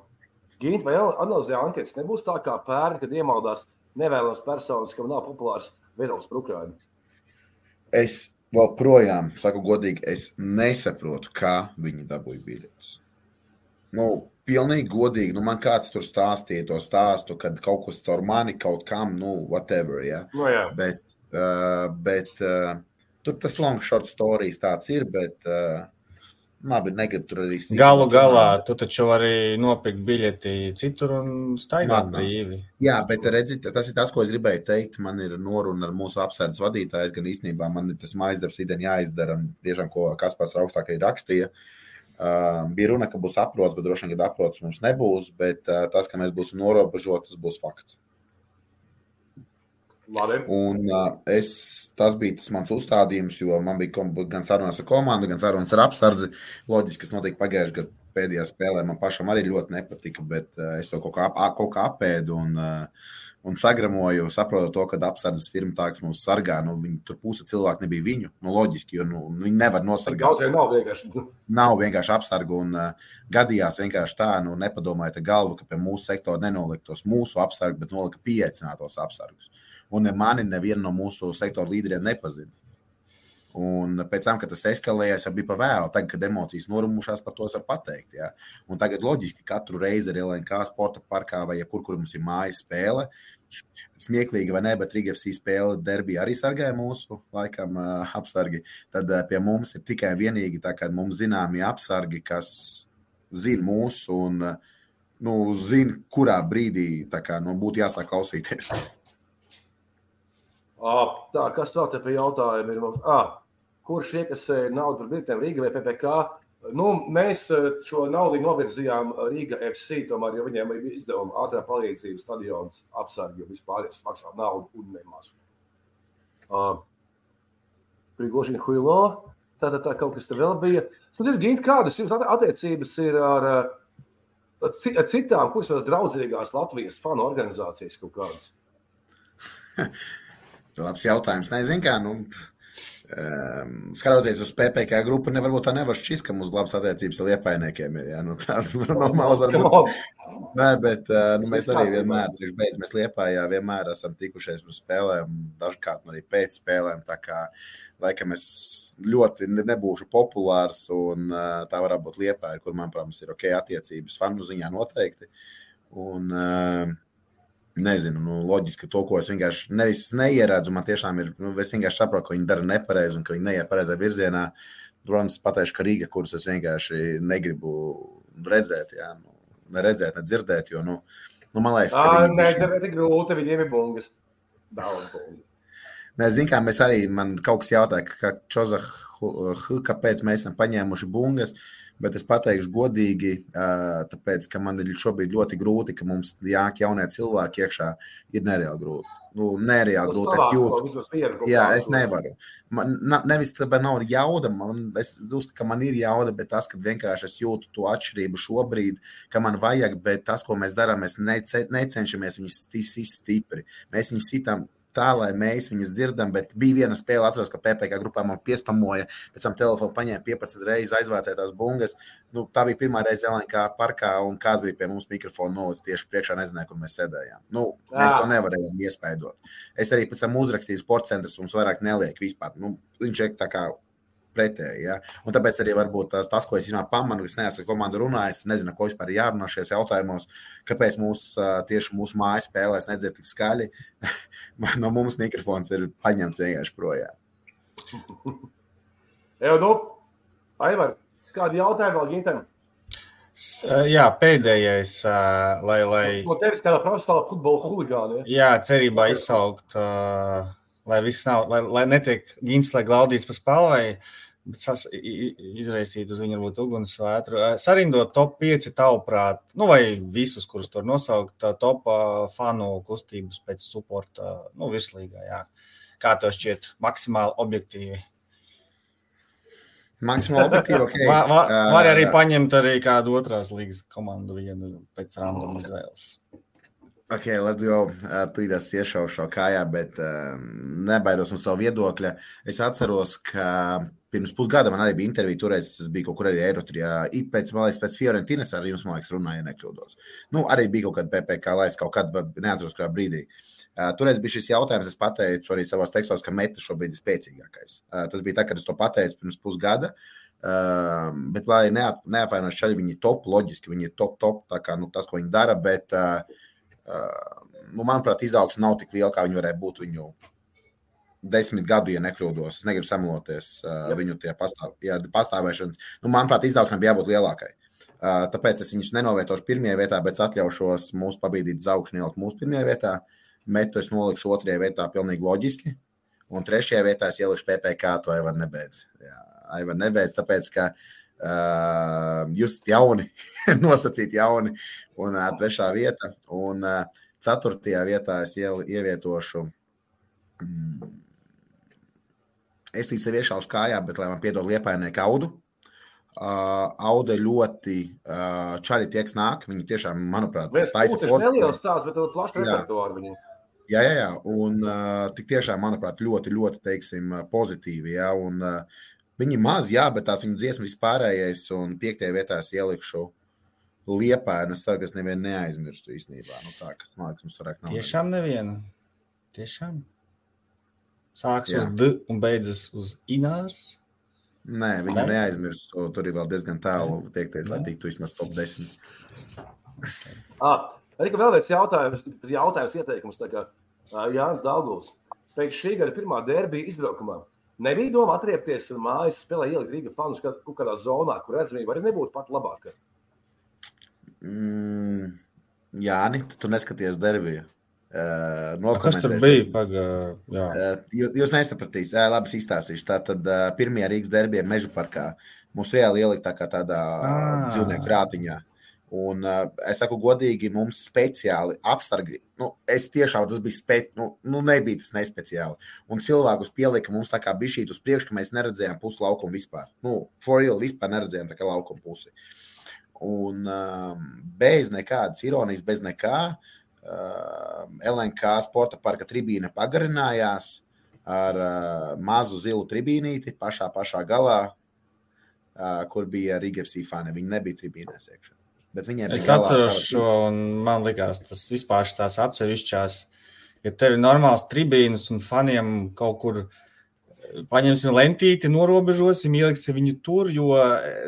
Gint, vai analizē anketas nebūs tā kā pērn, kad iemaldās nevēlams personas, kam nav populārs viedoklis par Ukrainu? Es joprojām, saku godīgi, es nesaprotu, kā viņi dabūja biļetes. Nu, pilnīgi godīgi, nu, man kāds tur stāstīja to stāstu, kad kaut kas caur mani kaut kam, nu, whatever. Ja? No, jā. Bet, uh, bet uh, tur tas long short stories tāds ir, bet uh, labi, negribu tur arī sīkāk. Galu galā tu taču vari nopirkt biļeti citur un staigāt brīvi. Jā, bet redziet, tas ir tas, ko es gribēju teikt. Man ir noruna ar mūsu apsardzes vadītāju. Gan īstenībā man ir tas mājas darbs, idejā jāizdara. Tiešām, ko Kaspars augstākajai rakstīja. Uh, bija runa, ka būs aprots, bet droši vien, ka aprots mums nebūs. Bet uh, tas, ka mēs būsim norobežoti, tas būs fakts. Labi. Un, uh, es, tas bija tas mans uzstādījums, jo man bija gan sarunas ar komandu, gan sarunas ar apsardzi. Loģiski, kas notika pagājušajā gadā pēdējā spēlē, man pašam arī ļoti nepatika, bet uh, es to kaut kā, ap- kaut kā apēdu un, uh, un sagramoju. Saprotu to, ka apsardzes firma tāks mūs sargā. Nu, viņi, tur puse cilvēku nebija viņu. Nu, loģiski, jo nu, viņi nevar nosargāt. Daudziem nav vienkārši. Nav vienkārši apsargu un uh, gadījās vienkārši tā, nu, nepadomājiet galvu, ka pie mūsu sektora nenoliktos mūsu apsargu, bet nolika pieaicinātos apsargus. Un ne mani nevienu no mūsu sektora līderiem nepazina. Un pēc tam, kad tas eskalējās, jau bija par vēlu. Tagad, kad emocijas norumušās, par to es varu pateikt. Ja? Tagad loģiski katru reizi ar LNK sporta parkā vai jebkur, kur mums ir mājas spēle. Smieklīgi vai ne, bet Rīgas spēle derbija arī sargāja mūsu laikam apsargi. Tad pie mums ir tikai vienīgi tā, ka mums zināmi apsargi, kas zina mūsu un nu, zina, kurā brīdī kā, nu, būtu jāsāk klausīties. Tā, kas vēl te pie jautājuma ir? Ah, kurš iekasē naudu par biļetēm Rīga vai PPK? Nu, mēs šo naudu novirzījām Rīga FC, tomēr, jo viņiem ir izdevuma ātrā palīdzība, stadions, apsargi, jo vispār es maksāju naudu un nemaz. Uh, Prigožiņa Huilo, tātad tā kaut kas te vēl bija. Sakiet, Gint, kādas jums attiecības ir ar ar citām kursos draudzīgās Latvijas fanu organizācijas kaut kādas? Labs jautājums. Nezinu, kā. Nu, um, skatoties uz PPC grupu, nevar būt tā nevar šķist, ka mums labas attiecības ar liepainiekiem ir. Ja? Nu, tā normāls Come varbūt. Nē, bet uh, nu, mēs arī vienmēr, tieši beidz, mēs liepājā vienmēr esam tikušies uz spēlēm, dažkārt arī pēc spēlēm. Tā kā laikam es ļoti ne- nebūšu populārs un uh, tā varētu būt liepāja, kur, manuprāt, mums ir ok attiecības fanu ziņā noteikti. Un, uh, Nezinu, nu, loģiski, to, ko es vienkārši nevis neieredzu, man tiešām ir, nu, es vienkārši saprotu, ka viņi dara nepareizi un ka viņi neiet pareizā virzienā. Protams, pateikšu, ka Rīga, kuras es vienkārši negribu redzēt, jā, nu, ne redzēt, ne dzirdēt, jo, nu, nu man liekas, ka viņi nē, tas ir grūti. Viņiem ir bungas. Daudz bungas. Nē, zinu, kā mēs arī, man kaut kas jautāja, ka Čoza, kāpēc mēs esam paņēmuši bungas, bet es pateikšu godīgi, tāpēc, ka man ir šobrīd ļoti grūti, ka mums jāk jaunie cilvēki iekšā ir nereāli grūti. Nu, nereāli grūti, es jūtu. Jā, es nevaru. Man nevis tāpēc nav jauda, man, es uzskatu, ka man ir jauda, bet tas, ka vienkārši es jūtu to atšķirību šobrīd, ka man vajag, bet tas, ko mēs darām, mēs nece, necenšamies viņus stipri. Mēs viņus sitām tā, lai mēs viņus dzirdam, bet bija viena spēle, atceros, ka PPC grupā man piespamoja, pēc tam telefonu paņēma 15 reizes, aizvācēja tās bungas. Nu, tā bija pirmā reize LNK parkā, un kāds bija pie mums mikrofona nolicis tieši priekšā, nezināja, kur mēs sēdējām. Nu, mēs to nevarējām iespējot. Es arī pēc tam uzrakstīju, sports centrs mums vairāk neliek vispār. Nu, viņš ir tā kā pretēji. Ja? Un tāpēc arī varbūt tas, tas ko es īstenībā pamanu, es neesmu ar komandu runājis, nezinu, ko vispār jārunā šajos jautājumos, kāpēc mūs, tieši mūsu mājas spēlēs nedzird tik skaļi. no mums mikrofons ir paņemts vienkārši projām. Jā, nu, Aivar, kādi jautājumi vēl? S- Jā, pēdējais, lai, lai No tevis kādā profesionālā futbola huligāna. Ja? jā, cerībā izsaukt, ā, lai viss nav, lai, lai netiek gins, lai glaudīts pa spēlē, bet sas, i- i- izraisīt uz viņu varbūt ugunsvētru. Ā, Sarindot top 5 tavuprāt, nu vai visus, kurus tur nosaukt, top ā, fanu kustības pēc supporta, nu virslīgā, jā. Kā tev šķiet maksimāli objektīvi? Maksimāli objektīvi, ok. Va, va, var arī Ā, paņemt arī kādu otrās līgas komandu vienu pēc random izvēles. Ok, let's go. Uh, tas iešaušu kājā, bet uh, nebaidos no savu viedokļa. Es atceros, ka pirms pusgada man arī bija intervija. Toreiz es biju kaut kur arī Eirotrijā. Ik Pēc, man liekas, pēc Fiorentinas arī jums, man liekas, runāja, ja nekļūdos. Nu, arī bija kaut kāda PPC, lai es kaut kad, neatceros, kurā brīdī. Uh, toreiz bija šis jautājums, es pateicu arī savos tekstos, ka meta šobrīd ir spēcīgākais. Uh, tas bija tā, kad es to pateicu pirms pusgada. Uh, bet, lai neap, neapvainojas šādi, viņi ir top, loģiski, viņi ir top, top, tā kā nu, tas, ko viņi dara. Bet, Uh, nu, manuprāt, izaugsme nav tik liela, kā viņa varētu būt viņu desmit gadu, ja nekļūdos. Es negribu samaloties uh, viņu pastāv, jā, pastāvēšanas. Nu, manuprāt, izaugsmē bija jābūt lielākai. Uh, tāpēc es viņus nenovietošu pirmajā vietā, bet atļaušos mūsu pabīdīt uz augšu, ielikt mūsu pirmajā vietā. Metu es nolikšu otrajā vietā, pilnīgi loģiski. Un trešajā vietā es ielikšu PPC, jau var nebeidz. Jā, var nebeidz, tāpēc, ka uh, jūs esat jauni, nosacīt jauni, un uh, trešā vieta. Un uh, ceturtajā vietā es ievietošu. Mm, es līdz sev iešaušu kājā, bet lai man piedod liepainē kaudu. Uh, Auda ļoti uh, čari tieks nāk. Viņi tiešām, manuprāt, taisa formu. Neliels stāsts, bet plaši repertuāri viņi. Jā, jā, jā. Un uh, tik tiešām, manuprāt, ļoti, ļoti, teiksim, pozitīvi. Jā, un uh, viņi maz, jā, bet tās viņu dziesmas vispārējais un piektajā vietā es ielikšu liepāju. Es ceru, ka es nevienu neaizmirstu īstenībā. Nu, tā, kas man liekas, mums varētu nav. Tiešām nevienu. Tiešām. Sāks Jā. uz D un beidzas uz Inārs. Nē, viņa ne? neaizmirst. Tur ir vēl diezgan tālu tiekties, lai tiktu vismaz top 10. ah, arī vēl viens jautājums, jautājums ieteikums. Kā, Jānis Dārguls. Pēc šī gada pirmā derbija izbraukumā nebija doma atriepties un mājas spēlē ielikt Rīgas fanus kaut kādā zonā, kur redzamība arī nebūtu pat labāka. Mm, Jā, Nē, tu neskaties derbiju. Uh, kas tur bija? Paga, uh, jūs nesapratīsiet, uh, labi, izstāstīšu. Tā tad uh, pirmie Rīgas derbija Meža parkā. Mums reāli ielikt tā kā tādā ah. dzīvnieku krātiņā. Un uh, es saku, godīgi, mums speciāli apsargi. Nu, es tiešām tas bija spēc, nu, nu, nebija tas nespeciāli. Un cilvēkus pielika mums tā kā bija šī uz priekšu, ka mēs neredzējām pusi laukumu vispār. Nu, for real, vispār neredzējām tā kā laukumu pusi. Un um, bez nekādas ironijas, bez nekā. Uh, LNK sporta parka tribīne pagarinājās ar mazu zilu tribīnīti pašā, pašā galā, kur bija Rīgas fani. Viņi nebija tribīnēs iekšā. Es atceros šo, un man liekas, tas vispār tās atsevišķās, ja tev ir normāls tribīnas un faniem kaut kur uh, paņemsim lentīti, norobežosim, ieliksim viņu tur, jo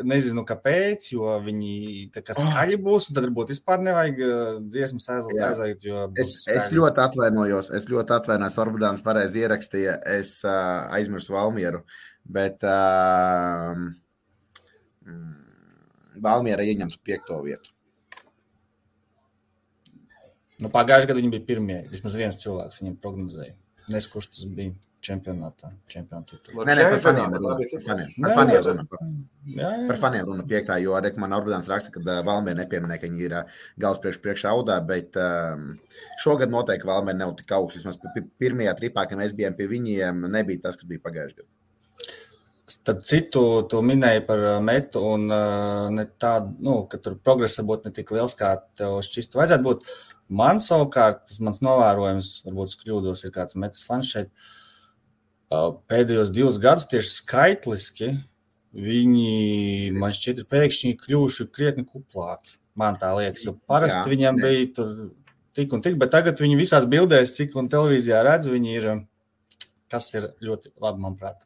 nezinu, kāpēc, jo viņi tā kā skaļi būs, un tad varbūt vispār nevajag dziesmas aizliegt. Es, es ļoti atvainojos, es ļoti atvainojos, Orbāns pareizi ierakstīja, es uh, aizmirsu Valmieru, bet uh, Valmiera ieņemtu piekto vietu. Nu, Pagājušajā gadā viņi bija pirmie. Vismaz viens cilvēks viņiem prognozēja. Neskurš tas bija čempionātā. Nē, nē, par faniem runa. Par faniem, par faniem runa. Jā, par faniem runa piektā, jo arī man Orbāns raksta, ka Valmē nepieminē, ka viņi ir galvaspiešu priekšā audā, bet šogad noteikti Valmē nav tik augsts. Vismaz pirmajā tripā, kad mēs bijām pie viņiem, nebija tas, kas bija pagājušajā gadā. Starp citu, tu minēji par metu, un uh, tādu, nu, ka tur progress varbūt ne tik liels, kā tev šķistu vajadzētu būt. Man savukārt, tas mans novērojums, varbūt es kļūdos, ir kāds metas fans šeit. Uh, pēdējos divus gadus tieši skaitliski viņi man šķiet, ir pēkšņi kļuvuši krietni kuplāki. Man tā liekas, jo parasti jā, viņiem ne. bija tur tik un tik, bet tagad viņi visās bildēs, cik un televīzijā redz, viņi ir, kas ir ļoti labi, manuprāt.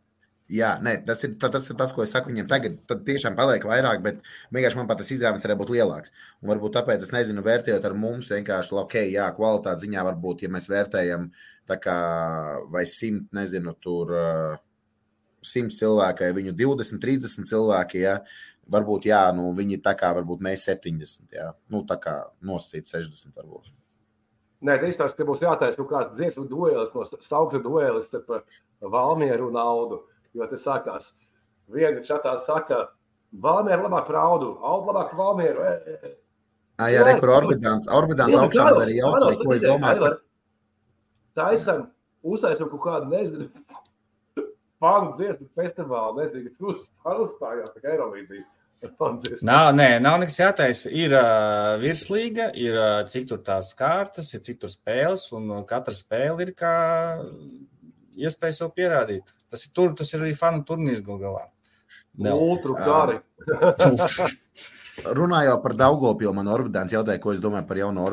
Jā, nē, tas, ir, tas ir tas, ko es saku viņiem tagad. Tad tiešām paliek vairāk, bet vienkārši man pat tas izdevums varētu būt lielāks. Un varbūt tāpēc es nezinu, vērtējot ar mums, vienkārši, ok, jā, kvalitātes ziņā varbūt, ja mēs vērtējam uh, Tā kā vai simt, nezinu, tur simts cilvēki, viņu 20, 30 cilvēki, ja, varbūt, jā, nu, viņi tā kā varbūt mēs 70, jā, nu, tā kā nosacīt 60 varbūt. Nē, tas izstāsta, ka būs jātaisa kaut kāds dziesmu duelis, no saukta duelis starp Valmieru un Audu, jo tas sākās. Viena čatā saka, Valmieru labāk par Audu, Audu labāk par Valmieru. E, e. Ah, jā, re, kur Orbidāns, Orbidāns augšā arī jautāja, ko es domāju par taisam, uztaisam kaut kādu, nezinu, fanu dziesmu festivālu, nezinu, tur uzstājās tā kā Eirovīzija. Nav, nē, nav nekas jātaisa. Ir uh, virslīga, ir uh, cik tur tās kārtas, ir cik tur spēles, un katra spēle ir kā iespēja sev pierādīt. Tas ir tur, tas ir arī fanu turnīrs gal galā. Ultru kari. Runājot par Daugopilu, man Orbāns jautāja, ko es domāju par jauno,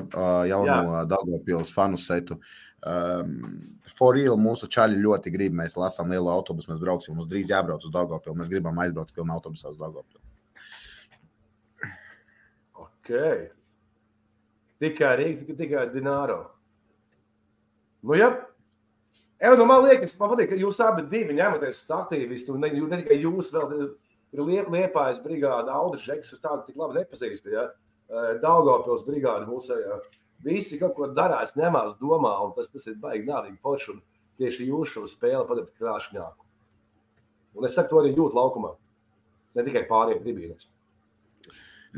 jauno Daugopils fanu setu. Um, For real, mūsu čaļi ļoti grib. Mēs lasām lielu autobusu, mēs brauksim. Mums drīz jābrauc uz Dārgopilu. Mēs gribam aizbraukt pilnu autobusu uz Dārgopilu. Ok. Tikai Rīgas, tikai Dināro. Nu, jā. Jā, nu, man liekas, man patīk, ka jūs abi divi ņematies aktīvisti, un ne, ne tikai jūs, vēl ir liep, liepājas brigāda, Audris Žeks, kas tādu tik labi nepazīst, ja? Daugavpils brigāda mūsējā. Visi kaut ko darās, ņemās domā, un tas, tas ir baigi nādīgi forši, un tieši jūs šo spēli padarīt krāšņāku. Un es saku, to arī jūtu laukumā, ne tikai pārējiem tribīnēs.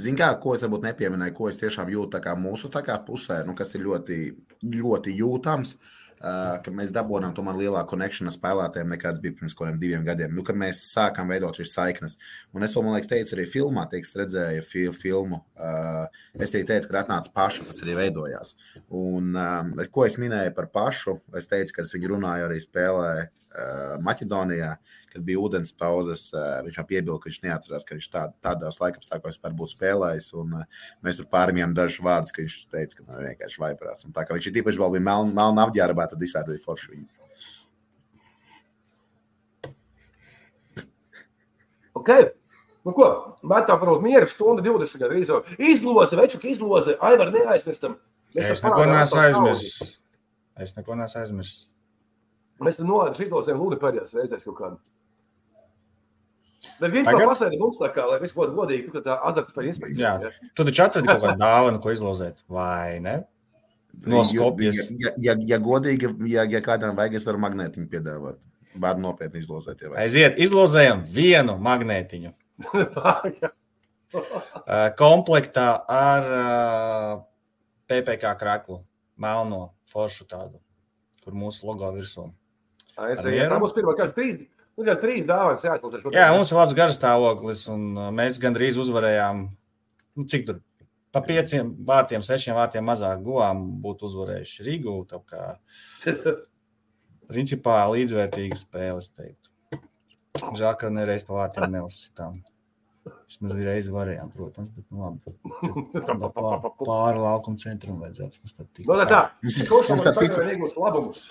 Ziniet, kā, ko es varbūt nepieminēju, ko es tiešām jūtu mūsu pusē, nu, kas ir ļoti, ļoti jūtams. Uh, ka mēs dabūjām tomēr lielāku konekšanu spēlētājiem nekā tas bija pirms kaut kādiem diviem gadiem. Nu, kad mēs sākām veidot šīs saiknes. Un es to, man liekas, teicu arī filmā, teiks, redzēju fil filmu. Uh, es arī teicu, ka atnāca paša, kas arī veidojās. Un um, ko es minēju par pašu, es teicu, ka es viņu runāju arī spēlē uh, Maķedonijā. Uh, kad bija ūdens pauzes, viņš man piebilda, ka viņš neatcerās, ka viņš tā, tādās laikapstākļos vispār būtu spēlējis. Un, mēs tur pārmijām dažus vārdus, ka viņš teica, ka nav vienkārši vaiprāts. Un tā kā viņš ir tīpaši vēl bija melna, melna apģērbā, tad vispār bija forši viņu. Ok, nu ko, bet tā varbūt mieru stunda 20 gadu izloze. Izloze, večuka izloze, Aivar neaizmirstam. Mēs es neko neesmu aizmirsis. Es neko neesmu aizmirsis. Mēs tam nolaiduši izlozēm lūdzu pēdējās reizēs kaut kādu. Bet viens no pasēdi mums tā kā, lai viss būtu godīgi, tu, ka tā azarts par inspekciju. Jā, ja? tu taču atradi kaut kādu dāvanu, ko izlozēt, vai ne? No Skopjas. Ja, ja, ja godīgi, ja, ja kādam vajag, es varu magnētiņu piedāvāt. Var nopietni izlozēt. Ja Aiziet, izlozējam vienu magnētiņu. Komplektā ar PPK kraklu, melno foršu tādu, kur mūsu logo virsū. Aiziet, tā būs pirmā, kas trīs Mums jau trīs dāvanas jāizlasa. Jā, mums ir labs garstāvoklis, un uh, mēs gandrīz uzvarējām. Nu, cik tur pa pieciem vārtiem, sešiem vārtiem mazāk guvām, būtu uzvarējuši Rīgu. Kā, principā līdzvērtīga spēle, es teiktu. Žēl, ka nereiz pa vārtiem neuzsitām. Vismaz reizi varējām, protams, bet nu, labi. Pār, pāri laukuma centram vajadzētu. Mums tā tikt. No, tā, tā. Kurš mums tagad iegūs labumus?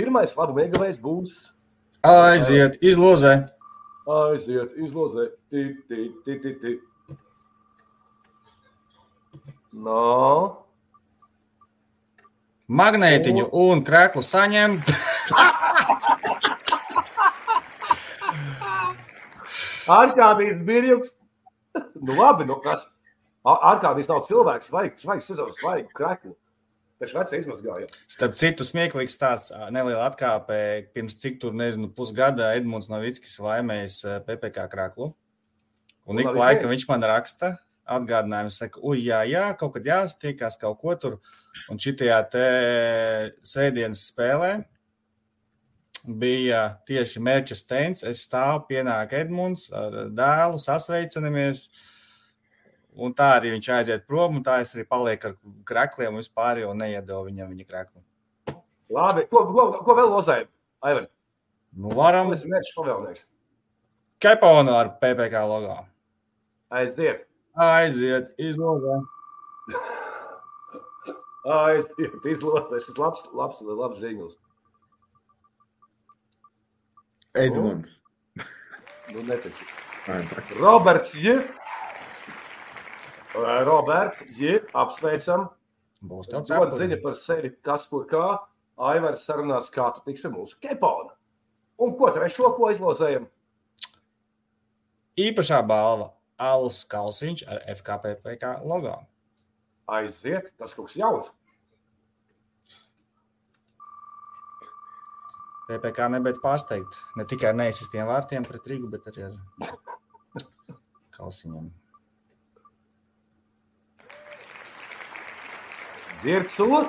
Pirmais labuma ieguvējs būs Aiziet, izlozē. Aiziet, izlozē. Tī, tī, tī, tī, tī. No. Magnētiņu un krēklu saņem. Arkādijas birjuks. Nu labi, nu kas? Arkādijas nav cilvēks, vajag, vajag sezonu svaigu krēklu. Taču veci izmazgājās. Starp citu, smieklīgs tāds neliela atkāpe. Pirms cik tur, nezinu, pusgada Edmunds Novickis laimējis PPK krāklu. Un ik laika viņš man raksta, atgādinājumu saka, ui, jā, jā, kaut kad jāsatiekās kaut ko tur. Un šitajā te sēdienas spēlē bija tieši mērķa steins. Es stāvu, pienāk Edmunds ar dēlu, sasveicinamies. Uh, Un tā arī viņš aiziet prom, un tā es arī palieku ar krākliem, un vispār jau neiedevu viņam viņa krāklu. Labi, ko, ko, ko vēl lozēja? Aivar. Nu, varam. Ir mērķis pavēlnieks. Kepona ar PPK logo. Aiziet. Aiziet, izlozē. Aiziet, izlozē. Šis labs, labs, labs žīgls. Edmunds. Nu, neticu. Roberts J. Roberta, Ji, apsveicam. Būs tev dod ziņa par sevi, kas kur kā. Aivars sarunās, kā tu tiks pie mūsu kepona. Un ko trešo, ko izlozējam? Īpašā balva Alus Kalsiņš ar FKPPK logo. Aiziet, tas kaut kas jauns. PPK nebeidz pārsteigt. Ne tikai ar neizsistiem vārtiem pret Rīgu, bet arī ar Kalsiņiem. Dzird so,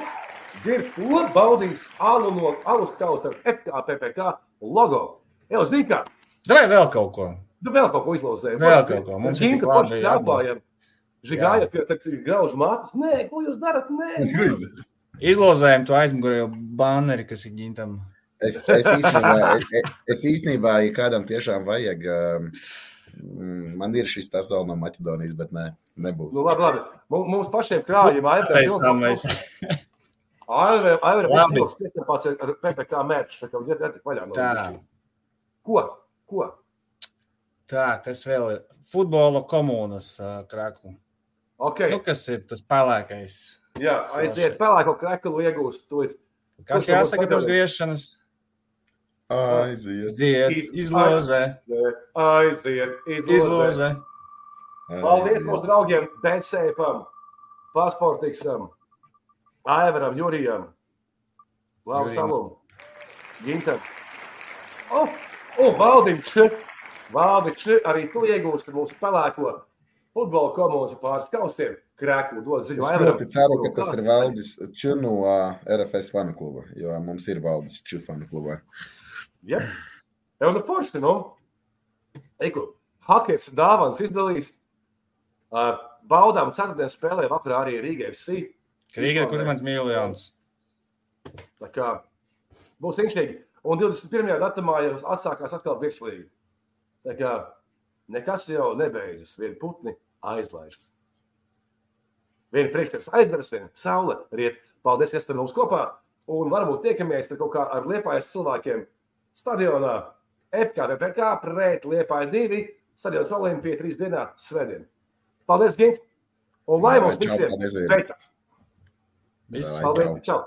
dzird to, baudīs alu no alus kausa ar FKPPK logo. Jau zini kā? Davai vēl kaut ko. Tu vēl kaut ko izlozēji. Vēl kaut ko. Mums ir tik labi jāpājam. Žigājat pie tā graužu mātes. Nē, ko jūs darat? Nē. Izlozējam to aizmugurējo banneri, kas ir ģintam. Es, es, īstenībā, es, es īstenībā, ja kādam tiešām vajag, um, man ir šis tas vēl no Maķedonijas, bet nē. Nebūs. Nu, labi, labi. Mums pašiem krājuma aizpējas. Aivara Vīsils piestiepās ar PPK mērķu, tā kā viņi netika vaļā no Tā. Ko? Ko? Tā, kas vēl ir? Futbola komunas uh, kraklu. Okay. Nu, kas ir tas pelēkais? Jā, aiziet pelēko kraklu iegūst. Tūlīt. Kas jāsaka pirms griešanas? Aiziet. Ziet, Iz- izlozē, Aiziet, izlozē. izlozē. Paldies mūsu draugiem DCFam, Pasportiksam, Aivaram, Jurijam. Talum, Gintam. O, o Valdim Č. Valdi Č. Arī tu iegūsti mūsu pelēko futbola komandas pāris kausiem. Krēklu dod ziņu Es ļoti ceru, ka tas ir Valdis Ču no RFS fanu kluba, jo mums ir Valdis Ču fanu klubā. Ja. Jau nu forši, nu. Eiku, hakers dāvāns izdalīs. Uh, baudām ceturtdien spēlē vakarā arī Rīgā FC. Krīgai, kur ir mans miljons? Tā kā būs inšīgi. Un 21. datumā jau atsākās atkal virslīga. Tā kā nekas jau nebeidzas. Viena putni aizlaižas. Viena priekškars aizveras, viena saule riet. Paldies, ka esat mums kopā. Un varbūt tiekamies ar kaut kā ar liepājas cilvēkiem stadionā. FKV PK pret liepāju divi. Stadions Olimpija trīs dienā svētdien. Paldies, Gint! Un lai mums visiem veicas! Paldies! čau. Čau!